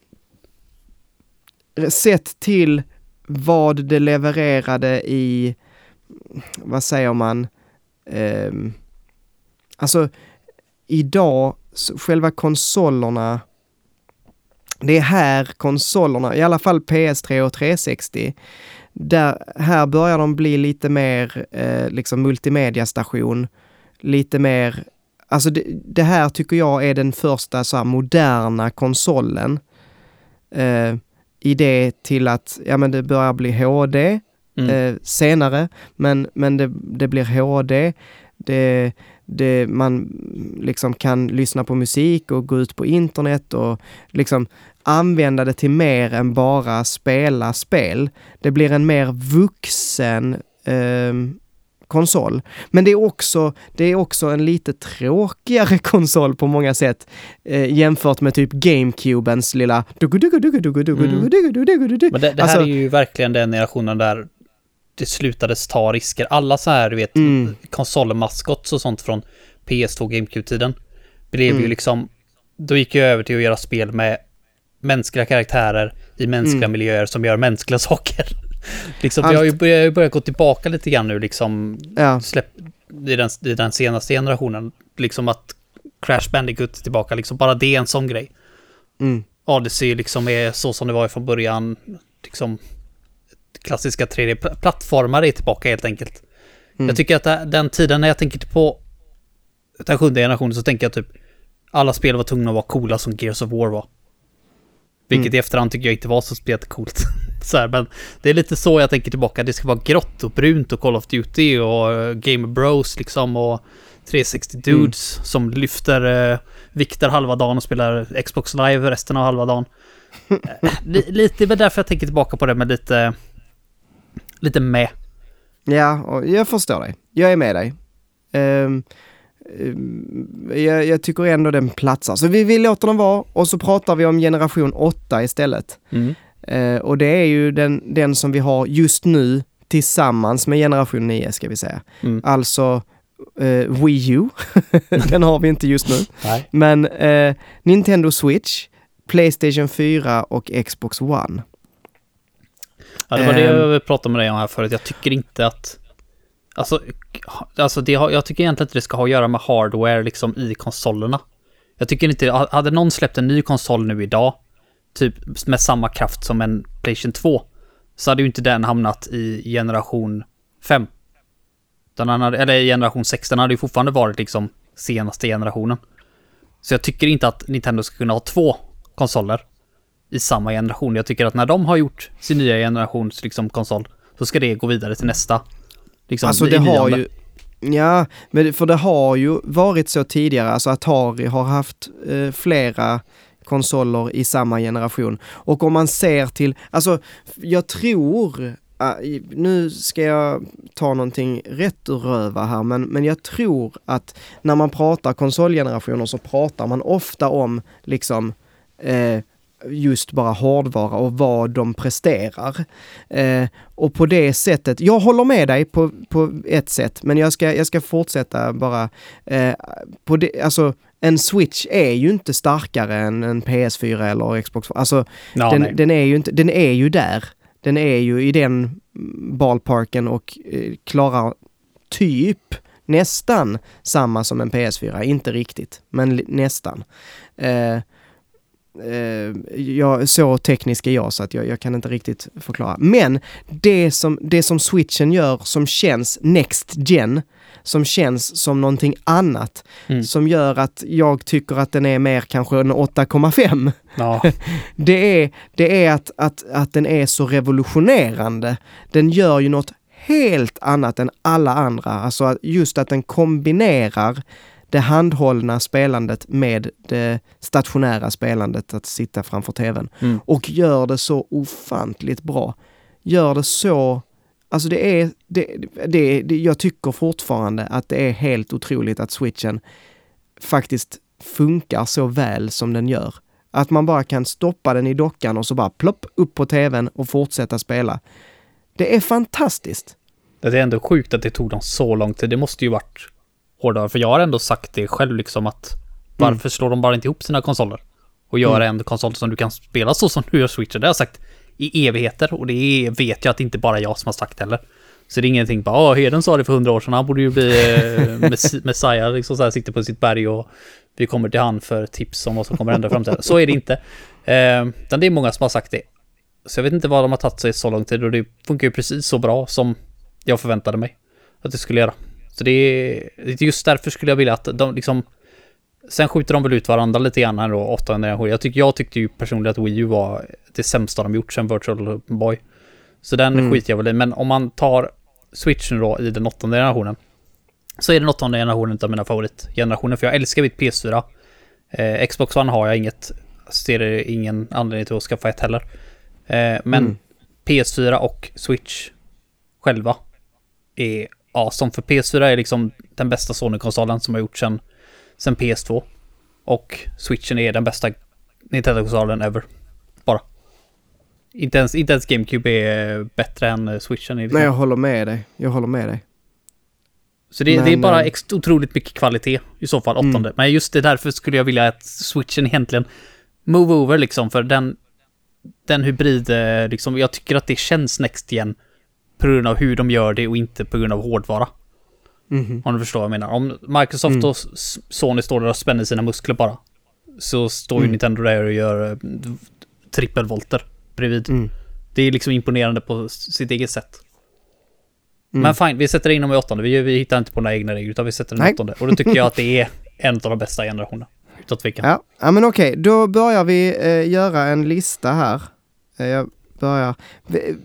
Speaker 1: sett till vad det levererade i, vad säger man, Ehm, alltså idag, själva konsolerna, det är här konsolerna, i alla fall PS3 och 360, där, här börjar de bli lite mer eh, liksom multimediastation, lite mer Alltså det, det här tycker jag är den första så moderna konsolen. Eh, I det till att, ja men det börjar bli HD
Speaker 2: mm.
Speaker 1: eh, senare, men, men det, det blir HD. Det, det, man liksom kan lyssna på musik och gå ut på internet och liksom använda det till mer än bara spela spel. Det blir en mer vuxen eh, konsol. Men det är också, det är också en lite tråkigare konsol på många sätt eh, jämfört med typ GameCubens lilla...
Speaker 2: Men det, det här är ju verkligen den generationen där det slutades ta risker. Alla så här, du vet, mm. konsolmaskots och sånt från PS2 GameCube-tiden blev mm. ju liksom... Då gick jag över till att göra spel med mänskliga karaktärer i mänskliga mm. miljöer som gör mänskliga saker. liksom, Allt... Vi har ju börjat, börjat, gå tillbaka lite grann nu, liksom, ja. släpp, i, den, i den senaste generationen. Liksom att Crash Bandicoot är tillbaka, liksom bara det är en sån grej. Mm. Odyssey liksom är så som det var från början, liksom klassiska 3D-plattformar är tillbaka helt enkelt. Mm. Jag tycker att den tiden när jag tänker på den sjunde generationen så tänker jag typ alla spel var tvungna att vara coola som Gears of War var. Vilket mm. i efterhand tycker jag inte var så speciellt coolt. så här, men det är lite så jag tänker tillbaka. Det ska vara grått och brunt och Call of Duty och uh, Game Bros liksom och 360 mm. Dudes mm. som lyfter uh, vikter halva dagen och spelar Xbox Live resten av halva dagen. li lite därför jag tänker tillbaka på det med lite, lite med.
Speaker 1: Ja, jag förstår dig. Jag är med dig. Um, jag, jag, tycker ändå den platsar. Så vi, vi låter den vara och så pratar vi om generation 8 istället. Mm. Uh, och det är ju den, den som vi har just nu tillsammans med generation 9 ska vi säga. Mm. Alltså uh, Wii U, den har vi inte just nu. Nej. Men uh, Nintendo Switch, Playstation 4 och Xbox One.
Speaker 2: Ja, det var det jag ehm. pratade med dig om här förut. Jag tycker inte att Alltså, alltså det har, jag tycker egentligen inte det ska ha att göra med hardware liksom i konsolerna. Jag tycker inte, hade någon släppt en ny konsol nu idag, typ med samma kraft som en Playstation 2, så hade ju inte den hamnat i generation 5. Den hade, eller generation 6, den hade ju fortfarande varit liksom senaste generationen. Så jag tycker inte att Nintendo ska kunna ha två konsoler i samma generation. Jag tycker att när de har gjort sin nya generations liksom konsol, så ska det gå vidare till nästa
Speaker 1: Liksom, alltså det har ju, ja, men för det har ju varit så tidigare, alltså Atari har haft eh, flera konsoler i samma generation. Och om man ser till, alltså jag tror ah, nu ska jag ta någonting rätt ur röva här, men, men jag tror att när man pratar konsolgenerationer så pratar man ofta om liksom eh, just bara hårdvara och vad de presterar. Eh, och på det sättet, jag håller med dig på, på ett sätt, men jag ska, jag ska fortsätta bara. Eh, på det, alltså, en switch är ju inte starkare än en PS4 eller Xbox. Alltså, no, den, den, är ju inte, den är ju där. Den är ju i den ballparken och eh, klarar typ nästan samma som en PS4. Inte riktigt, men nästan. Eh, eh, jag, så teknisk är jag så att jag, jag, kan inte riktigt förklara. Men det som, det som switchen gör som känns next gen, som känns som någonting annat, mm. som gör att jag tycker att den är mer kanske en 8,5. Ja. det är, det är att, att, att den är så revolutionerande. Den gör ju något helt annat än alla andra. Alltså just att den kombinerar det handhållna spelandet med det stationära spelandet, att sitta framför tvn. Mm. Och gör det så ofantligt bra. Gör det så Alltså det är, det, det, det, jag tycker fortfarande att det är helt otroligt att switchen faktiskt funkar så väl som den gör. Att man bara kan stoppa den i dockan och så bara plopp upp på tvn och fortsätta spela. Det är fantastiskt.
Speaker 2: Det är ändå sjukt att det tog dem så lång tid. Det måste ju varit hårdare. För jag har ändå sagt det själv liksom att varför mm. slår de bara inte ihop sina konsoler? Och gör mm. en konsol som du kan spela så som du gör Switch. Det har jag sagt i evigheter och det vet jag att det inte bara jag som har sagt heller. Så det är ingenting bara, åh, Heden sa det för hundra år sedan, han borde ju bli eh, Messiah, liksom så här, sitter på sitt berg och vi kommer till han för tips om vad som kommer hända i framtiden. Så är det inte. Eh, utan det är många som har sagt det. Så jag vet inte vad de har tagit sig så lång tid och det funkar ju precis så bra som jag förväntade mig att det skulle göra. Så det är just därför skulle jag vilja att de liksom Sen skjuter de väl ut varandra lite grann här då, 800 generation. Jag, tyck, jag tyckte ju personligen att Wii U var det sämsta de gjort sen Virtual Boy. Så den mm. skiter jag väl i. Men om man tar Switchen då i den åttonde generationen. Så är den åttonde generationen av mina favoritgenerationer. För jag älskar mitt PS4. Eh, Xbox One har jag inget. Ser ingen anledning till att skaffa ett heller. Eh, men mm. PS4 och Switch själva är awesome. För PS4 är liksom den bästa Sony-konsolen som har gjorts sedan, sedan PS2. Och Switchen är den bästa Nintendo-konsolen ever. Bara. Inte ens, inte ens GameCube är bättre än eh, Switchen. Liksom.
Speaker 1: Nej, jag håller med dig. Jag håller med dig.
Speaker 2: Så det,
Speaker 1: Men,
Speaker 2: det är bara
Speaker 1: eh,
Speaker 2: ex- otroligt mycket kvalitet i så fall, åttonde.
Speaker 1: Mm.
Speaker 2: Men just det därför skulle jag vilja att switchen egentligen move over liksom, för den, den hybrid, liksom, jag tycker att det känns next igen på grund av hur de gör det och inte på grund av hårdvara.
Speaker 1: Mhm.
Speaker 2: Om du förstår vad jag menar. Om Microsoft
Speaker 1: Mm.
Speaker 2: och Sony står där och spänner sina muskler bara, så står ju
Speaker 1: Mm.
Speaker 2: Nintendo där och gör eh, trippelvolter bredvid.
Speaker 1: Mm.
Speaker 2: Det är liksom imponerande på sitt eget sätt.
Speaker 1: Mm.
Speaker 2: Men fine, vi sätter in dem i åttonde. Vi, vi hittar inte på några egna regler, utan vi sätter den i åttonde. Och då tycker jag att det är en av de bästa generationerna. Utan tvekan.
Speaker 1: Ja, ja men okej, då börjar vi eh, göra en lista här. Eh, jag börjar. Vi-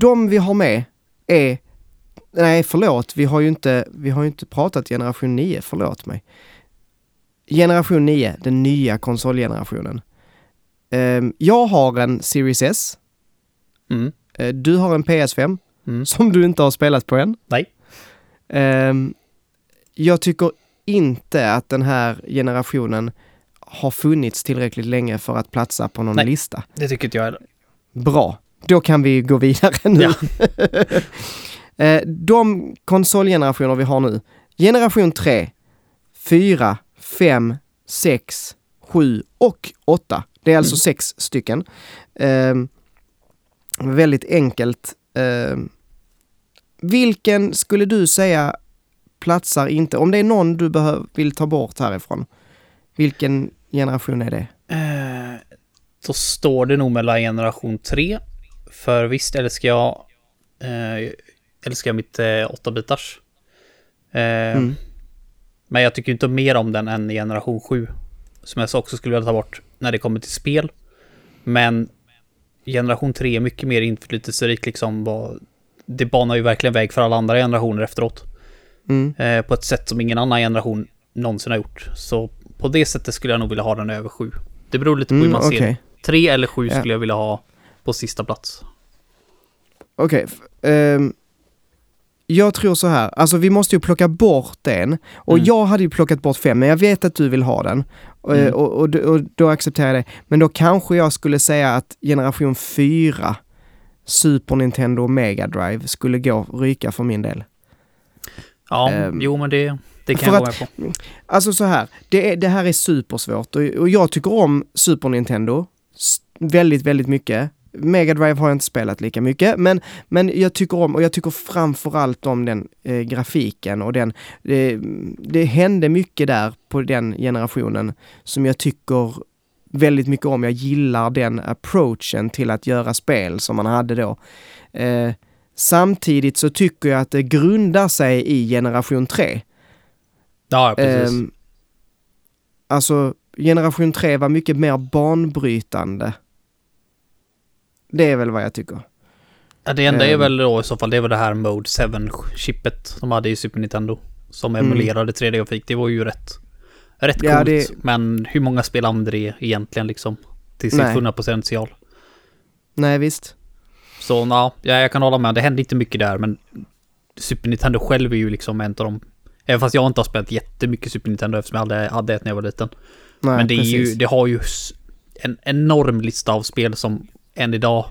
Speaker 1: De vi har med är... Nej, förlåt, vi har ju inte, vi har ju inte pratat generation 9, förlåt mig. Generation 9, den nya konsolgenerationen. Ehm, jag har en Series S,
Speaker 2: Mm.
Speaker 1: Eh, du har en PS5
Speaker 2: Mm.
Speaker 1: som du inte har spelat på än.
Speaker 2: Nej.
Speaker 1: Ehm, jag tycker inte att den här generationen har funnits tillräckligt länge för att platsa på någon
Speaker 2: Nej.
Speaker 1: lista.
Speaker 2: Det tycker inte jag heller.
Speaker 1: Bra, då kan vi gå vidare nu.
Speaker 2: Ja.
Speaker 1: Eh, De konsolgenerationer vi har nu, generation 3, 4, 5, 6, 7 och 8. Det är alltså
Speaker 2: Mm.
Speaker 1: sex stycken. Ehm, väldigt enkelt. Ehm, vilken skulle du säga platsar inte, om det är någon du behöv, vill ta bort härifrån, vilken generation är det?
Speaker 2: Eh, då står det nog mellan generation 3. För visst älskar jag, eh, älskar jag mitt eh, 8-bitars. Eh,
Speaker 1: Mm.
Speaker 2: Men jag tycker inte mer om den än generation 7. Som jag också skulle vilja ta bort när det kommer till spel. Men generation 3 är mycket mer inflytelserik liksom. Vad, det banar ju verkligen väg för alla andra generationer efteråt.
Speaker 1: Mm.
Speaker 2: Eh, på ett sätt som ingen annan generation någonsin har gjort. Så på det sättet skulle jag nog vilja ha den över 7. Det beror lite på hur
Speaker 1: Mm,
Speaker 2: man ser
Speaker 1: okej.
Speaker 2: det. 3 eller 7
Speaker 1: Ja.
Speaker 2: skulle jag vilja ha på sista plats.
Speaker 1: Okej. f- ehm, jag tror så här, alltså vi måste ju plocka bort en. Och
Speaker 2: Mm.
Speaker 1: jag hade ju plockat bort fem, men jag vet att du vill ha den. Och,
Speaker 2: Mm.
Speaker 1: och, och, och då accepterar jag det. Men då kanske jag skulle säga att generation 4, Super Nintendo och Mega Drive skulle gå ryka för min del.
Speaker 2: Ja,
Speaker 1: Ehm,
Speaker 2: jo men det, det kan jag gå på.
Speaker 1: Alltså så här, det, är, det här är supersvårt och, och jag tycker om Super Nintendo väldigt, väldigt mycket. Mega Drive har jag inte spelat lika mycket, men, men jag tycker om, och jag tycker framförallt om den eh, grafiken och den, det, det hände mycket där på den generationen som jag tycker väldigt mycket om. Jag gillar den approachen till att göra spel som man hade då. Eh, samtidigt så tycker jag att det grundar sig i generation 3.
Speaker 2: Ja, precis.
Speaker 1: Ehm, alltså, generation 3 var mycket mer banbrytande. Det är väl vad jag tycker.
Speaker 2: ja, det enda är
Speaker 1: ehm,
Speaker 2: väl då i så fall, det var det här Mode 7-chippet de hade i Super Nintendo. Som
Speaker 1: Mm.
Speaker 2: emulerade 3D-grafik. Det var ju rätt, rätt
Speaker 1: Ja,
Speaker 2: coolt.
Speaker 1: det-
Speaker 2: Men hur många spel använder det egentligen liksom? Till sin fulla potential.
Speaker 1: Nej, visst.
Speaker 2: Så ja, jag kan hålla med. Det hände inte mycket där, men Super Nintendo själv är ju liksom en av de... Även fast jag inte har spelat jättemycket Super Nintendo eftersom jag hade, hade ett när jag var liten.
Speaker 1: Nej,
Speaker 2: men det, är ju, det har ju en enorm lista av spel som än idag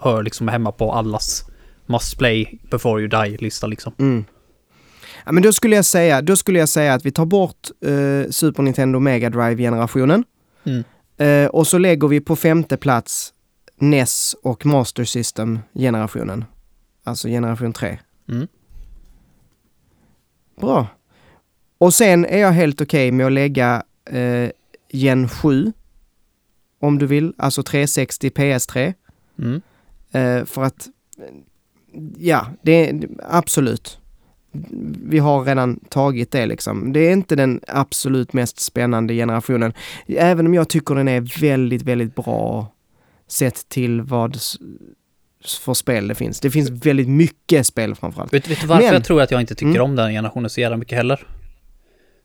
Speaker 2: hör liksom hemma på allas must play before you die-lista liksom.
Speaker 1: Mm. Ja, men då skulle jag säga, då skulle jag säga att vi tar bort eh, Super Nintendo Mega Drive-generationen.
Speaker 2: Mm.
Speaker 1: Eh, och så lägger vi på femte plats NES och Master System-generationen. Alltså generation 3.
Speaker 2: Mm.
Speaker 1: Bra. Och sen är jag helt okej med att lägga eh, Gen 7. Om du vill, alltså 360 PS3.
Speaker 2: Mm.
Speaker 1: Eh, för att, ja, det är absolut. Vi har redan tagit det liksom. Det är inte den absolut mest spännande generationen. Även om jag tycker den är väldigt, väldigt bra sett till vad för spel det finns. Det finns väldigt mycket spel framförallt.
Speaker 2: Vet, vet du varför
Speaker 1: Men-
Speaker 2: jag tror att jag inte tycker
Speaker 1: Mm.
Speaker 2: om den generationen så jävla mycket heller?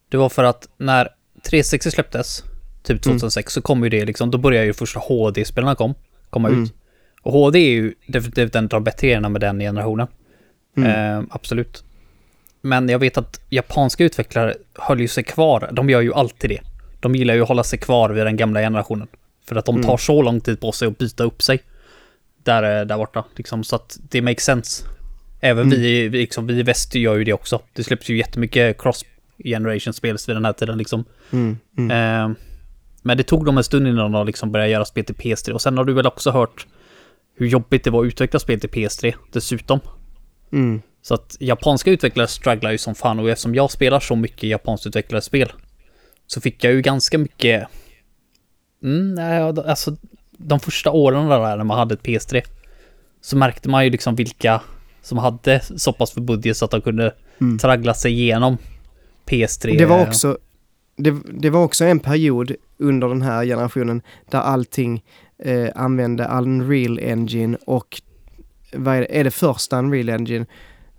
Speaker 2: Det var för att när 360 släpptes, typ
Speaker 1: Mm.
Speaker 2: 2006, så kom ju det liksom, då började ju första HD-spelarna kom, komma
Speaker 1: Mm.
Speaker 2: ut. Och HD är ju definitivt en av de bättre grejerna med den generationen.
Speaker 1: Mm.
Speaker 2: Eh, absolut. Men jag vet att japanska utvecklare höll ju sig kvar. De gör ju alltid det. De gillar ju att hålla sig kvar vid den gamla generationen. För att de
Speaker 1: Mm.
Speaker 2: tar så lång tid på sig att byta upp sig. Där, eh, där borta. Liksom, så att det makes sense. Även
Speaker 1: Mm.
Speaker 2: vi, vi, liksom, vi i väst gör ju det också. Det släpps ju jättemycket cross generation spels vid den här tiden liksom.
Speaker 1: Mm, mm.
Speaker 2: Eh, men det tog dem en stund innan de liksom började göra spel till PS3. Och sen har du väl också hört hur jobbigt det var att utveckla spel till PS3 dessutom.
Speaker 1: Mm.
Speaker 2: Så att japanska utvecklare strugglar ju som fan och eftersom jag spelar så mycket japanskt utvecklade spel så fick jag ju ganska mycket... Mm, alltså de första åren där när man hade ett PS3 så märkte man ju liksom vilka som hade så pass för budget så att de kunde
Speaker 1: Mm.
Speaker 2: traggla sig igenom PS3.
Speaker 1: Det var också det, det var också en period under den här generationen där allting eh, använde Unreal Engine och vad är det, är det första Unreal Engine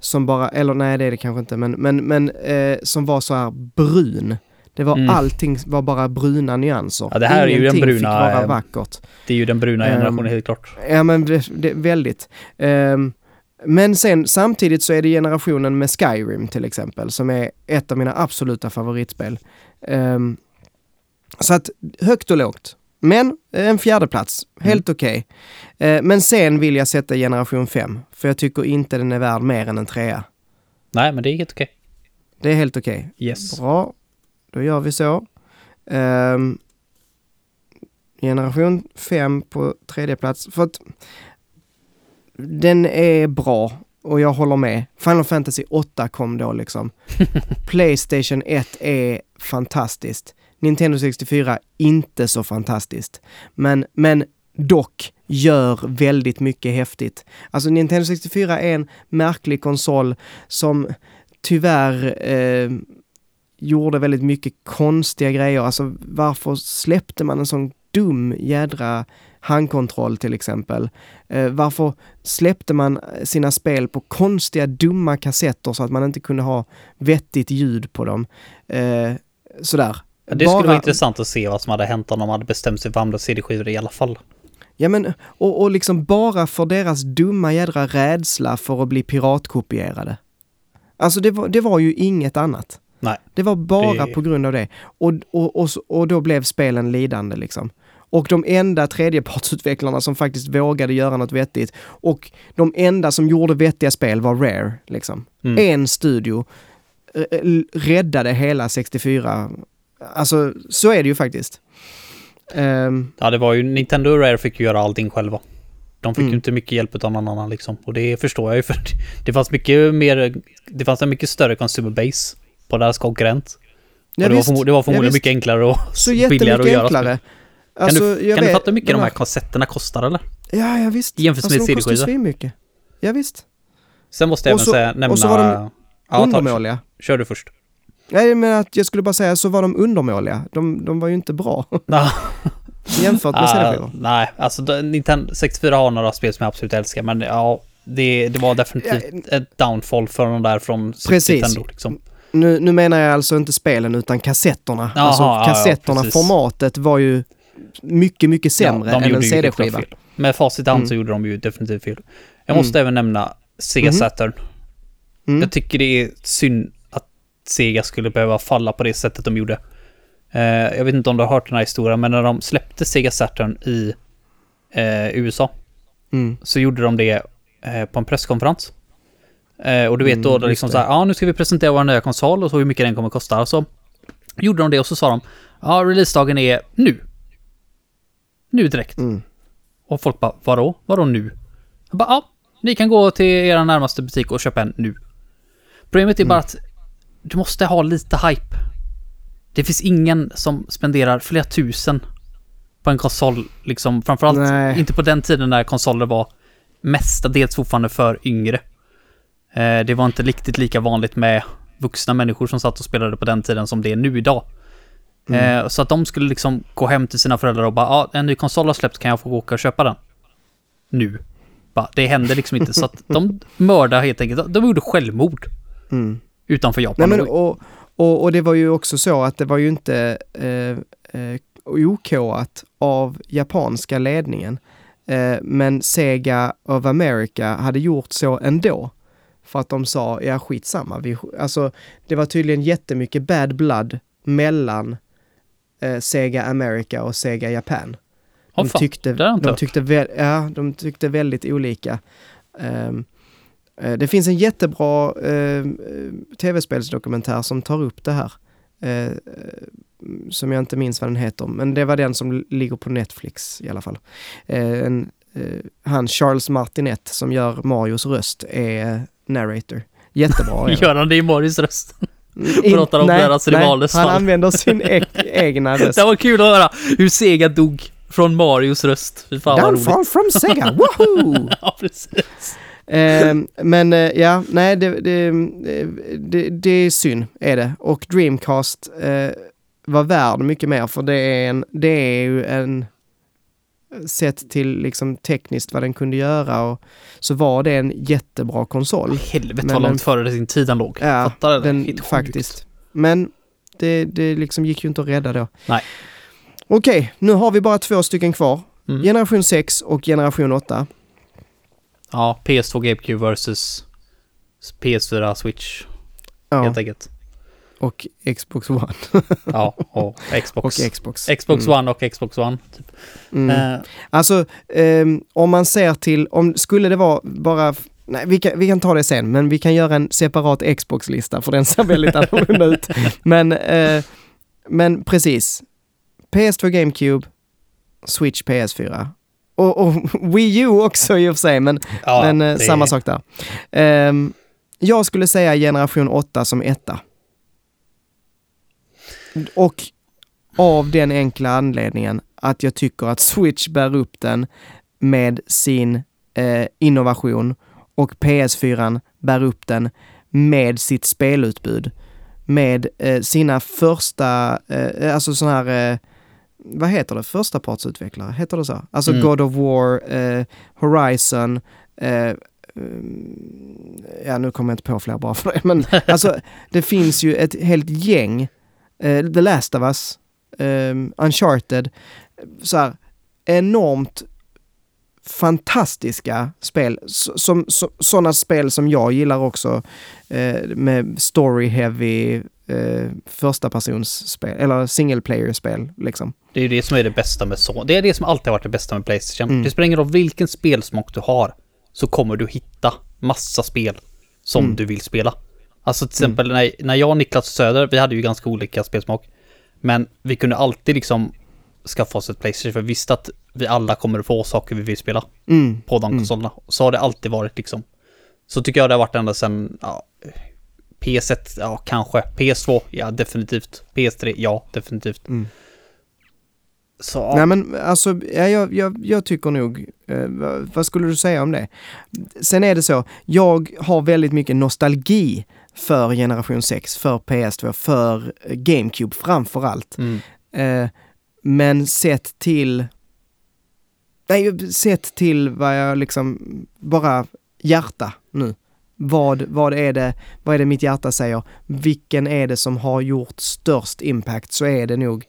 Speaker 1: som bara, eller nej det är det kanske inte, men, men, men eh, som var så här brun. Det var
Speaker 2: Mm.
Speaker 1: allting var bara bruna nyanser.
Speaker 2: Ja, det här är ju den
Speaker 1: Ingenting
Speaker 2: bruna,
Speaker 1: fick vara
Speaker 2: eh,
Speaker 1: vackert.
Speaker 2: Det är ju den bruna
Speaker 1: Ehm,
Speaker 2: generationen helt klart.
Speaker 1: Ja men det, det, väldigt. Ehm, men sen samtidigt så är det generationen med Skyrim till exempel som är ett av mina absoluta favoritspel. Ehm, så att högt och lågt. Men eh, en fjärde plats, helt okej. Eh, men sen vill jag sätta generation 5, för jag tycker inte den är värd mer än en trea.
Speaker 2: Nej, men det är helt okej.
Speaker 1: Det är helt okej.
Speaker 2: Yes.
Speaker 1: Bra, då gör vi så. Ehm, generation 5 på tredje plats. För att den är bra och jag håller med. Final Fantasy 8 kom då liksom. Playstation 1 är fantastiskt. Nintendo 64 inte så fantastiskt. Men, men dock gör väldigt mycket häftigt. Alltså Nintendo 64 är en märklig konsol som tyvärr eh, gjorde väldigt mycket konstiga grejer. Alltså varför släppte man en sån dum jädra handkontroll till exempel? Eh, varför släppte man sina spel på konstiga dumma kassetter så att man inte kunde ha vettigt ljud på dem? Eh, sådär.
Speaker 2: Det skulle
Speaker 1: Bara-
Speaker 2: vara intressant att se vad som hade hänt om de hade bestämt sig för andra CD-skivor i alla fall.
Speaker 1: Ja men, och, och liksom bara för deras dumma jädra rädsla för att bli piratkopierade. Alltså det var, det var ju inget annat.
Speaker 2: Nej.
Speaker 1: Det var bara
Speaker 2: Det-
Speaker 1: på grund av det. Och, och, och, och då blev spelen lidande liksom. Och de enda tredjepartsutvecklarna som faktiskt vågade göra något vettigt och de enda som gjorde vettiga spel var Rare liksom.
Speaker 2: Mm.
Speaker 1: En studio eh, eh, räddade hela 64. Alltså så är det ju faktiskt. Ehm,
Speaker 2: Ja, det var ju Nintendo och Rare fick ju göra allting själva. De fick
Speaker 1: Mm.
Speaker 2: ju inte mycket hjälp av någon annan liksom. Och det förstår jag ju för det fanns mycket mer, det fanns en mycket större consumer base på deras konkurrent.
Speaker 1: ja,
Speaker 2: det,
Speaker 1: visst.
Speaker 2: var det var
Speaker 1: Ja,
Speaker 2: förmodligen
Speaker 1: visst.
Speaker 2: mycket enklare och
Speaker 1: Så
Speaker 2: billigare att göra.
Speaker 1: enklare.
Speaker 2: Kan
Speaker 1: Alltså,
Speaker 2: du,
Speaker 1: jag
Speaker 2: kan du
Speaker 1: vet-
Speaker 2: fatta hur mycket de här
Speaker 1: här...
Speaker 2: kassetterna kostar eller?
Speaker 1: Ja, ja visst.
Speaker 2: Jämfört med
Speaker 1: alltså, de
Speaker 2: CD-skivor.
Speaker 1: svinmycket. Ja, visst.
Speaker 2: Sen måste jag
Speaker 1: Och
Speaker 2: även
Speaker 1: så-
Speaker 2: säga, nämna...
Speaker 1: och så var de
Speaker 2: ja,
Speaker 1: undermåliga.
Speaker 2: kör du först.
Speaker 1: Nej, men att jag skulle bara säga så var de undermåliga. De, de var ju inte bra
Speaker 2: Ja.
Speaker 1: jämfört med
Speaker 2: Ah,
Speaker 1: CD-skivor.
Speaker 2: nej, alltså Nintendo 64 har några spel som jag absolut älskar, men ja, det, det var definitivt ett downfall för de där från
Speaker 1: Precis.
Speaker 2: Nintendo. Liksom.
Speaker 1: Nu, nu menar jag alltså inte spelen utan kassetterna.
Speaker 2: Jaha,
Speaker 1: alltså
Speaker 2: ja, ja,
Speaker 1: kassetterna,
Speaker 2: precis.
Speaker 1: formatet var ju mycket, mycket sämre
Speaker 2: Ja,
Speaker 1: än en CD-skiva.
Speaker 2: Med facit i hand
Speaker 1: Mm.
Speaker 2: så gjorde de ju definitivt fel. Jag
Speaker 1: Mm.
Speaker 2: måste även nämna Sega
Speaker 1: Mhm.
Speaker 2: Saturn.
Speaker 1: Mm.
Speaker 2: Jag tycker det är synd Sega skulle behöva falla på det sättet de gjorde. Eh, jag vet inte om du har hört den här historien, men när de släppte Sega Saturn i eh, USA
Speaker 1: Mm.
Speaker 2: så gjorde de det eh, på en presskonferens. Eh, och du vet då,
Speaker 1: Mm,
Speaker 2: då liksom så här, ja nu ska vi presentera vår nya konsol och så hur mycket den kommer kosta. Så gjorde de det och så sa de, ja releasedagen är nu. Nu direkt.
Speaker 1: Mm.
Speaker 2: Och folk bara, vadå? Vadå nu? Jag bara, ja, ni kan gå till er närmaste butik och köpa en nu. Problemet är bara att du måste ha lite hype. Det finns ingen som spenderar flera tusen på en konsol, liksom framförallt
Speaker 1: Nej.
Speaker 2: inte på den tiden när konsoler var mestadels fortfarande för yngre. Eh, det var inte riktigt lika vanligt med vuxna människor som satt och spelade på den tiden som det är nu idag. Eh, så att de skulle liksom gå hem till sina föräldrar och bara, ja, en ny konsol har släppts, kan jag få åka och köpa den? Nu. Bara, det händer liksom inte, så att de mördar helt enkelt. De gjorde självmord
Speaker 1: Mm.
Speaker 2: Utanför Japan.
Speaker 1: Nej, men, och, och, och det var ju också så att det var ju inte eh, eh, okoat av japanska ledningen. Eh, men Sega of America hade gjort så ändå. för att de sa, ja skitsamma. Vi, alltså, det var tydligen jättemycket bad blood mellan eh, Sega America och Sega Japan.
Speaker 2: Ja,
Speaker 1: De tyckte, de tyckte, ja, de tyckte väldigt olika. Eh, det finns en jättebra eh, tv-spelsdokumentär som tar upp det här. Eh, eh, som jag inte minns vad den heter, men det var den som ligger på Netflix i alla fall. Eh, en, eh, han Charles Martinet som gör Marios röst är narrator. Jättebra.
Speaker 2: Gör han det i Morris röst?
Speaker 1: In-
Speaker 2: pratar om deras rivalers
Speaker 1: Han använder sin e- egna röst.
Speaker 2: Det var kul att höra hur Sega dog från Marios röst. Fy fan.
Speaker 1: Downfall from Sega, woho!
Speaker 2: Ja, precis.
Speaker 1: Ehm, men eh, ja, nej, det, det, det, det är synd, är det. Och Dreamcast eh, var värd mycket mer, för det är, en, det är ju en... Sett till liksom tekniskt vad den kunde göra och så var det en jättebra konsol.
Speaker 2: Helvete
Speaker 1: Men
Speaker 2: vad
Speaker 1: den-
Speaker 2: långt före sin tid den låg.
Speaker 1: Ja,
Speaker 2: Fattar
Speaker 1: den
Speaker 2: sjukt.
Speaker 1: faktiskt. Men det, det liksom gick ju inte att rädda då.
Speaker 2: Nej.
Speaker 1: Okej, nu har vi bara två stycken kvar.
Speaker 2: Mm.
Speaker 1: Generation 6 och generation 8.
Speaker 2: Ja, PS2 GameCube versus PS4 Switch
Speaker 1: Ja,
Speaker 2: helt enkelt.
Speaker 1: och Xbox One.
Speaker 2: Ja, och
Speaker 1: Och
Speaker 2: Xbox.
Speaker 1: Xbox.
Speaker 2: Xbox
Speaker 1: Mm.
Speaker 2: One och Xbox One. Typ.
Speaker 1: Mm.
Speaker 2: Eh,
Speaker 1: Alltså, ehm, om man ser till, om skulle det vara bara, nej vi kan, vi kan ta det sen, men vi kan göra en separat Xbox-lista för den ser väldigt annorlunda ut. Men, eh, men precis. PS2 GameCube, Switch PS4. Och, och Wii U också i och för sig, men,
Speaker 2: ja,
Speaker 1: men eh,
Speaker 2: det-
Speaker 1: samma sak där. Ehm, jag skulle säga generation 8 som etta. Och av den enkla anledningen att jag tycker att Switch bär upp den med sin eh, innovation och PS4 bär upp den med sitt spelutbud. Med eh, sina första, eh, alltså sådana här, eh, vad heter det, första partsutvecklare, heter det så? Alltså
Speaker 2: Mm.
Speaker 1: God of War, eh, Horizon, eh, mm, ja nu kommer jag inte på fler bara för det, men alltså det finns ju ett helt gäng, eh, The Last of Us, eh, Uncharted, så här enormt fantastiska spel, som, sådana spel som jag gillar också, eh, med story-heavy eh, första persons spel eller single player-spel liksom.
Speaker 2: Det är ju det som är det bästa med så. Det är det som alltid har varit det bästa med Playstation.
Speaker 1: Mm.
Speaker 2: Det spelar ingen roll vilken spelsmak du har. Så kommer du hitta massa spel som
Speaker 1: Mm.
Speaker 2: du vill spela. Alltså till exempel när, när jag och Niklas Söder, vi hade ju ganska olika spelsmak. Men vi kunde alltid liksom skaffa oss ett Playstation för vi visste att vi alla kommer få saker vi vill spela
Speaker 1: Mm.
Speaker 2: på de
Speaker 1: Mm.
Speaker 2: konsolerna. Så har det alltid varit liksom. Så tycker jag det har varit ända sedan, ja, PS1, ja kanske. PS2, ja definitivt. PS3, ja definitivt.
Speaker 1: Mm.
Speaker 2: Så.
Speaker 1: Nej men alltså, ja, jag, jag, jag tycker nog, eh, vad, skulle du säga om det? Sen är det så, jag har väldigt mycket nostalgi för generation 6, för PS2, för GameCube framför allt.
Speaker 2: Mm.
Speaker 1: Eh, men sett till, nej, sett till vad jag liksom, bara hjärta nu. Vad, vad, är det, vad är det mitt hjärta säger? Vilken är det som har gjort störst impact så är det nog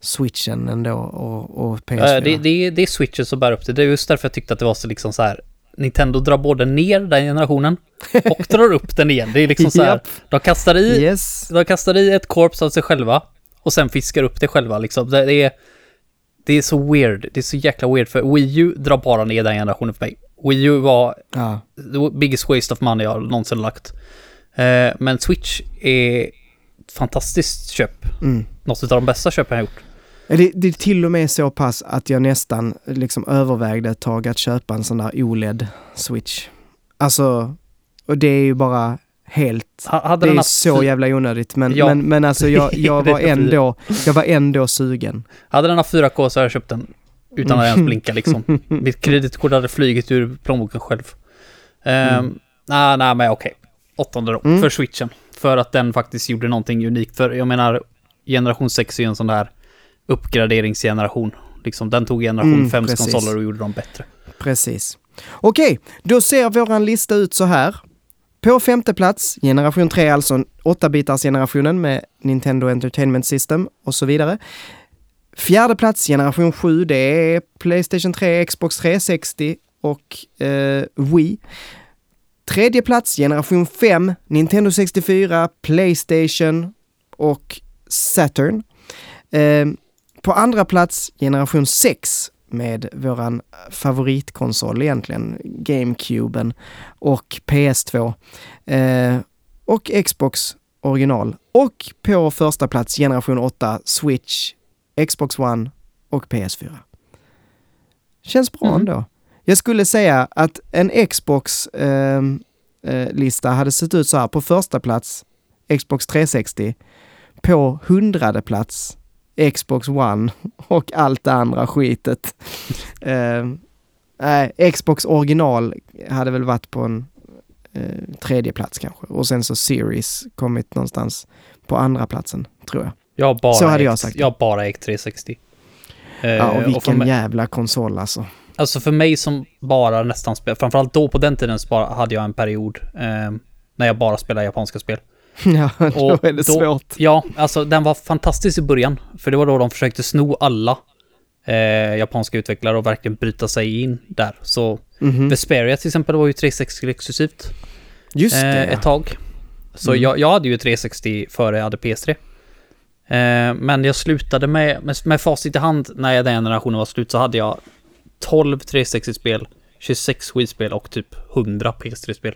Speaker 1: switchen ändå och, och PS4.
Speaker 2: Ja, det, det, är- det är switchen som bär upp det. Det är just därför jag tyckte att det var så liksom så här. Nintendo drar både ner den generationen och drar upp den igen. Det är liksom så här.
Speaker 1: Japp.
Speaker 2: De kastar i,
Speaker 1: Yes.
Speaker 2: de kastar i ett korps av sig själva och sen fiskar upp det själva liksom. Det, det är, det är så weird. Det är så jäkla weird för Wii U drar bara ner den generationen för mig. Wii U var
Speaker 1: Ja.
Speaker 2: the biggest waste of money jag någonsin lagt. Eh, men Switch är ett fantastiskt köp.
Speaker 1: Mm.
Speaker 2: Något av de bästa köpen jag gjort.
Speaker 1: Det, det är till och med så pass att jag nästan liksom övervägde ett tag att köpa en sån där OLED-switch. Alltså, och det är ju bara helt...
Speaker 2: Ha-
Speaker 1: Det är
Speaker 2: haft
Speaker 1: så jävla onödigt men,
Speaker 2: Ja.
Speaker 1: men, men alltså jag, jag, var ändå, jag var ändå sugen.
Speaker 2: Hade den haft 4K så hade jag köpt den utan att ens
Speaker 1: Mm.
Speaker 2: blinka liksom. Mitt kreditkort hade flugit ur plånboken själv.
Speaker 1: Mm.
Speaker 2: Um, nej, nej, men okej. Åttonde då,
Speaker 1: Mm.
Speaker 2: för switchen. För att den faktiskt gjorde någonting unikt. För jag menar, generation 6 är ju en sån där uppgraderingsgeneration. Liksom, den tog generation
Speaker 1: Mm,
Speaker 2: 5
Speaker 1: precis.
Speaker 2: konsoler och gjorde dem bättre.
Speaker 1: Precis. Okej, då ser våran lista ut så här. På femte plats, generation 3, alltså 8-bitars generationen med Nintendo Entertainment System och så vidare. Fjärde plats, generation 7, det är Playstation 3, Xbox 360 och eh, Wii. Tredje plats, generation 5, Nintendo 64, Playstation och Saturn. Eh, på andra plats, generation 6, med våran favoritkonsol egentligen, GameCuben och PS2. Eh, och Xbox original. Och på första plats generation 8, Switch, Xbox One och PS4. Känns bra
Speaker 2: Mm.
Speaker 1: ändå. Jag skulle säga att en Xbox eh, eh, hade sett ut så här. På första plats Xbox 360. På hundrade plats Xbox One och allt det andra skitet. Eh, Nej, Xbox original hade väl varit på en eh, tredje plats kanske. Och sen så Series kommit någonstans på andra platsen, tror jag.
Speaker 2: Jag bara
Speaker 1: Så hade jag sagt.
Speaker 2: Jag bara ägt 360. Eh,
Speaker 1: Ja, och
Speaker 2: för
Speaker 1: vilken
Speaker 2: mig,
Speaker 1: jävla konsol alltså.
Speaker 2: Alltså för mig som bara nästan spel, framförallt då på den tiden så bara hade jag en period eh, när jag bara spelade japanska spel.
Speaker 1: ja, då
Speaker 2: Och
Speaker 1: är det
Speaker 2: då-
Speaker 1: svårt.
Speaker 2: Ja, alltså den var fantastisk i början. För det var då de försökte sno alla eh, japanska utvecklare och verkligen bryta sig in där. Så
Speaker 1: Mhm.
Speaker 2: Vesperia till exempel var ju 360 exklusivt
Speaker 1: Just
Speaker 2: eh, ett tag. Så
Speaker 1: Mm.
Speaker 2: jag, jag hade ju 360 före jag hade PS3. Eh, men jag slutade med, med, med facit i hand när den generationen var slut så hade jag 12 360-spel, 26 Wii-spel och typ 100 PS3-spel.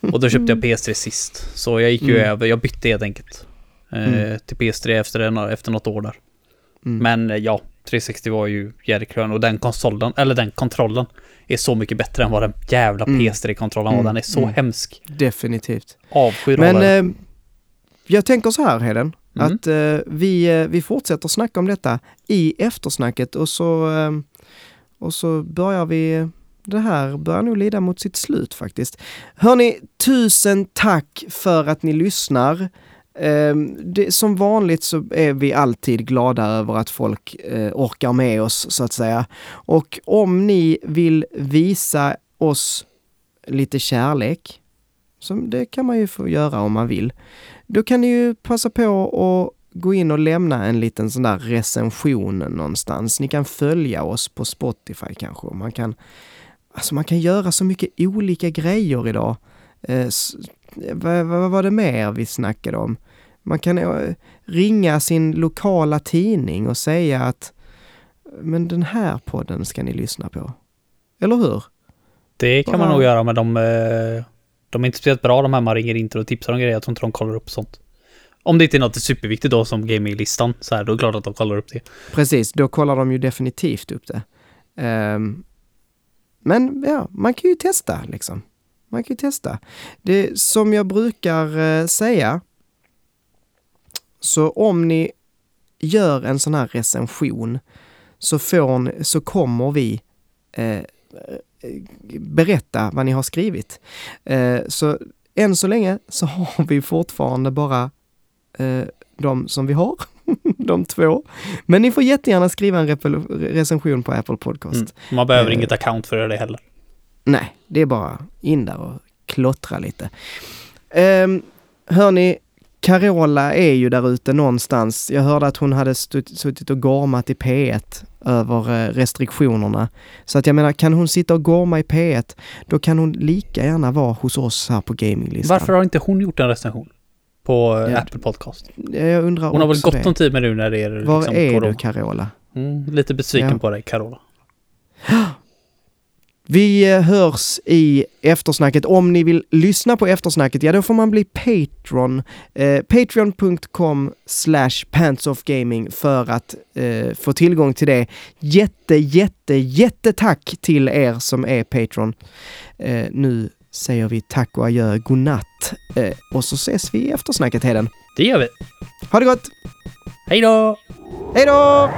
Speaker 2: Och då köpte jag PS3 sist. Så jag gick ju
Speaker 1: Mm.
Speaker 2: över, jag bytte helt enkelt. Eh,
Speaker 1: Mm.
Speaker 2: Till PS3 efter, en, efter något år där.
Speaker 1: Mm.
Speaker 2: Men eh, ja, 360 var ju skön och den konsolen, eller den kontrollen, är så mycket bättre än vad den jävla
Speaker 1: Mm.
Speaker 2: PS3-kontrollen var.
Speaker 1: Mm.
Speaker 2: Den är så
Speaker 1: Mm.
Speaker 2: hemsk.
Speaker 1: Definitivt.
Speaker 2: Avskyr
Speaker 1: Men eh, jag tänker så här Heden,
Speaker 2: Mm.
Speaker 1: att eh, vi, eh, vi fortsätter snacka om detta i eftersnacket och så, eh, och så börjar vi, det här börjar nog lida mot sitt slut faktiskt. Hörni, tusen tack för att ni lyssnar. Eh, det, som vanligt så är vi alltid glada över att folk eh, orkar med oss så att säga. Och om ni vill visa oss lite kärlek, som det kan man ju få göra om man vill, då kan ni ju passa på att gå in och lämna en liten sån där recension någonstans. Ni kan följa oss på Spotify kanske. Man kan, alltså man kan göra så mycket olika grejer idag. Eh, vad, vad var det mer vi snackade om? Man kan eh, ringa sin lokala tidning och säga att men den här podden ska ni lyssna på. Eller hur?
Speaker 2: Det kan man nog göra med de... eh, de är inte speciellt bra de här man ringer inte och tipsar om grejer. Jag tror inte de kollar upp sånt. Om det inte är något superviktigt då som gaminglistan, så här, då är det klart att de kollar upp det.
Speaker 1: Precis, då kollar de ju definitivt upp det. Um, men ja, man kan ju testa liksom. Man kan ju testa. Det som jag brukar uh, säga, så om ni gör en sån här recension så, får ni, så kommer vi eh, berätta vad ni har skrivit. Eh, så än så länge så har vi fortfarande bara eh, de som vi har, de två. Men ni får jättegärna skriva en recension på Apple Podcast.
Speaker 2: Mm. Man behöver
Speaker 1: Eh.
Speaker 2: inget account för det heller.
Speaker 1: Nej, det är bara in där och klottra lite. Um, hörni, Carola är ju där ute någonstans. Jag hörde att hon hade suttit och gormat i P1 över eh, restriktionerna. Så att jag menar, kan hon sitta och gorma i P1, då kan hon lika gärna vara hos oss här på gaminglistan.
Speaker 2: Varför har inte hon gjort en recension? På eh,
Speaker 1: Ja.
Speaker 2: Apple Podcast.
Speaker 1: Jag undrar
Speaker 2: Hon har väl gott om tid med nu när det är
Speaker 1: Var
Speaker 2: liksom
Speaker 1: är du Carola?
Speaker 2: Mm, lite besviken
Speaker 1: Ja.
Speaker 2: på dig, Carola.
Speaker 1: Vi eh, hörs i eftersnacket. Om ni vill lyssna på eftersnacket, ja då får man bli Patreon. Eh, Patreon.com slash pantsofgaming för att eh, få tillgång till det. Jätte, jätte, jättetack till er som är Patreon. Eh, nu säger vi tack och adjö, godnatt. Eh, och så ses vi i eftersnacket, Heden.
Speaker 2: Det gör vi.
Speaker 1: Ha det gott!
Speaker 2: Hej då!
Speaker 1: Hej då!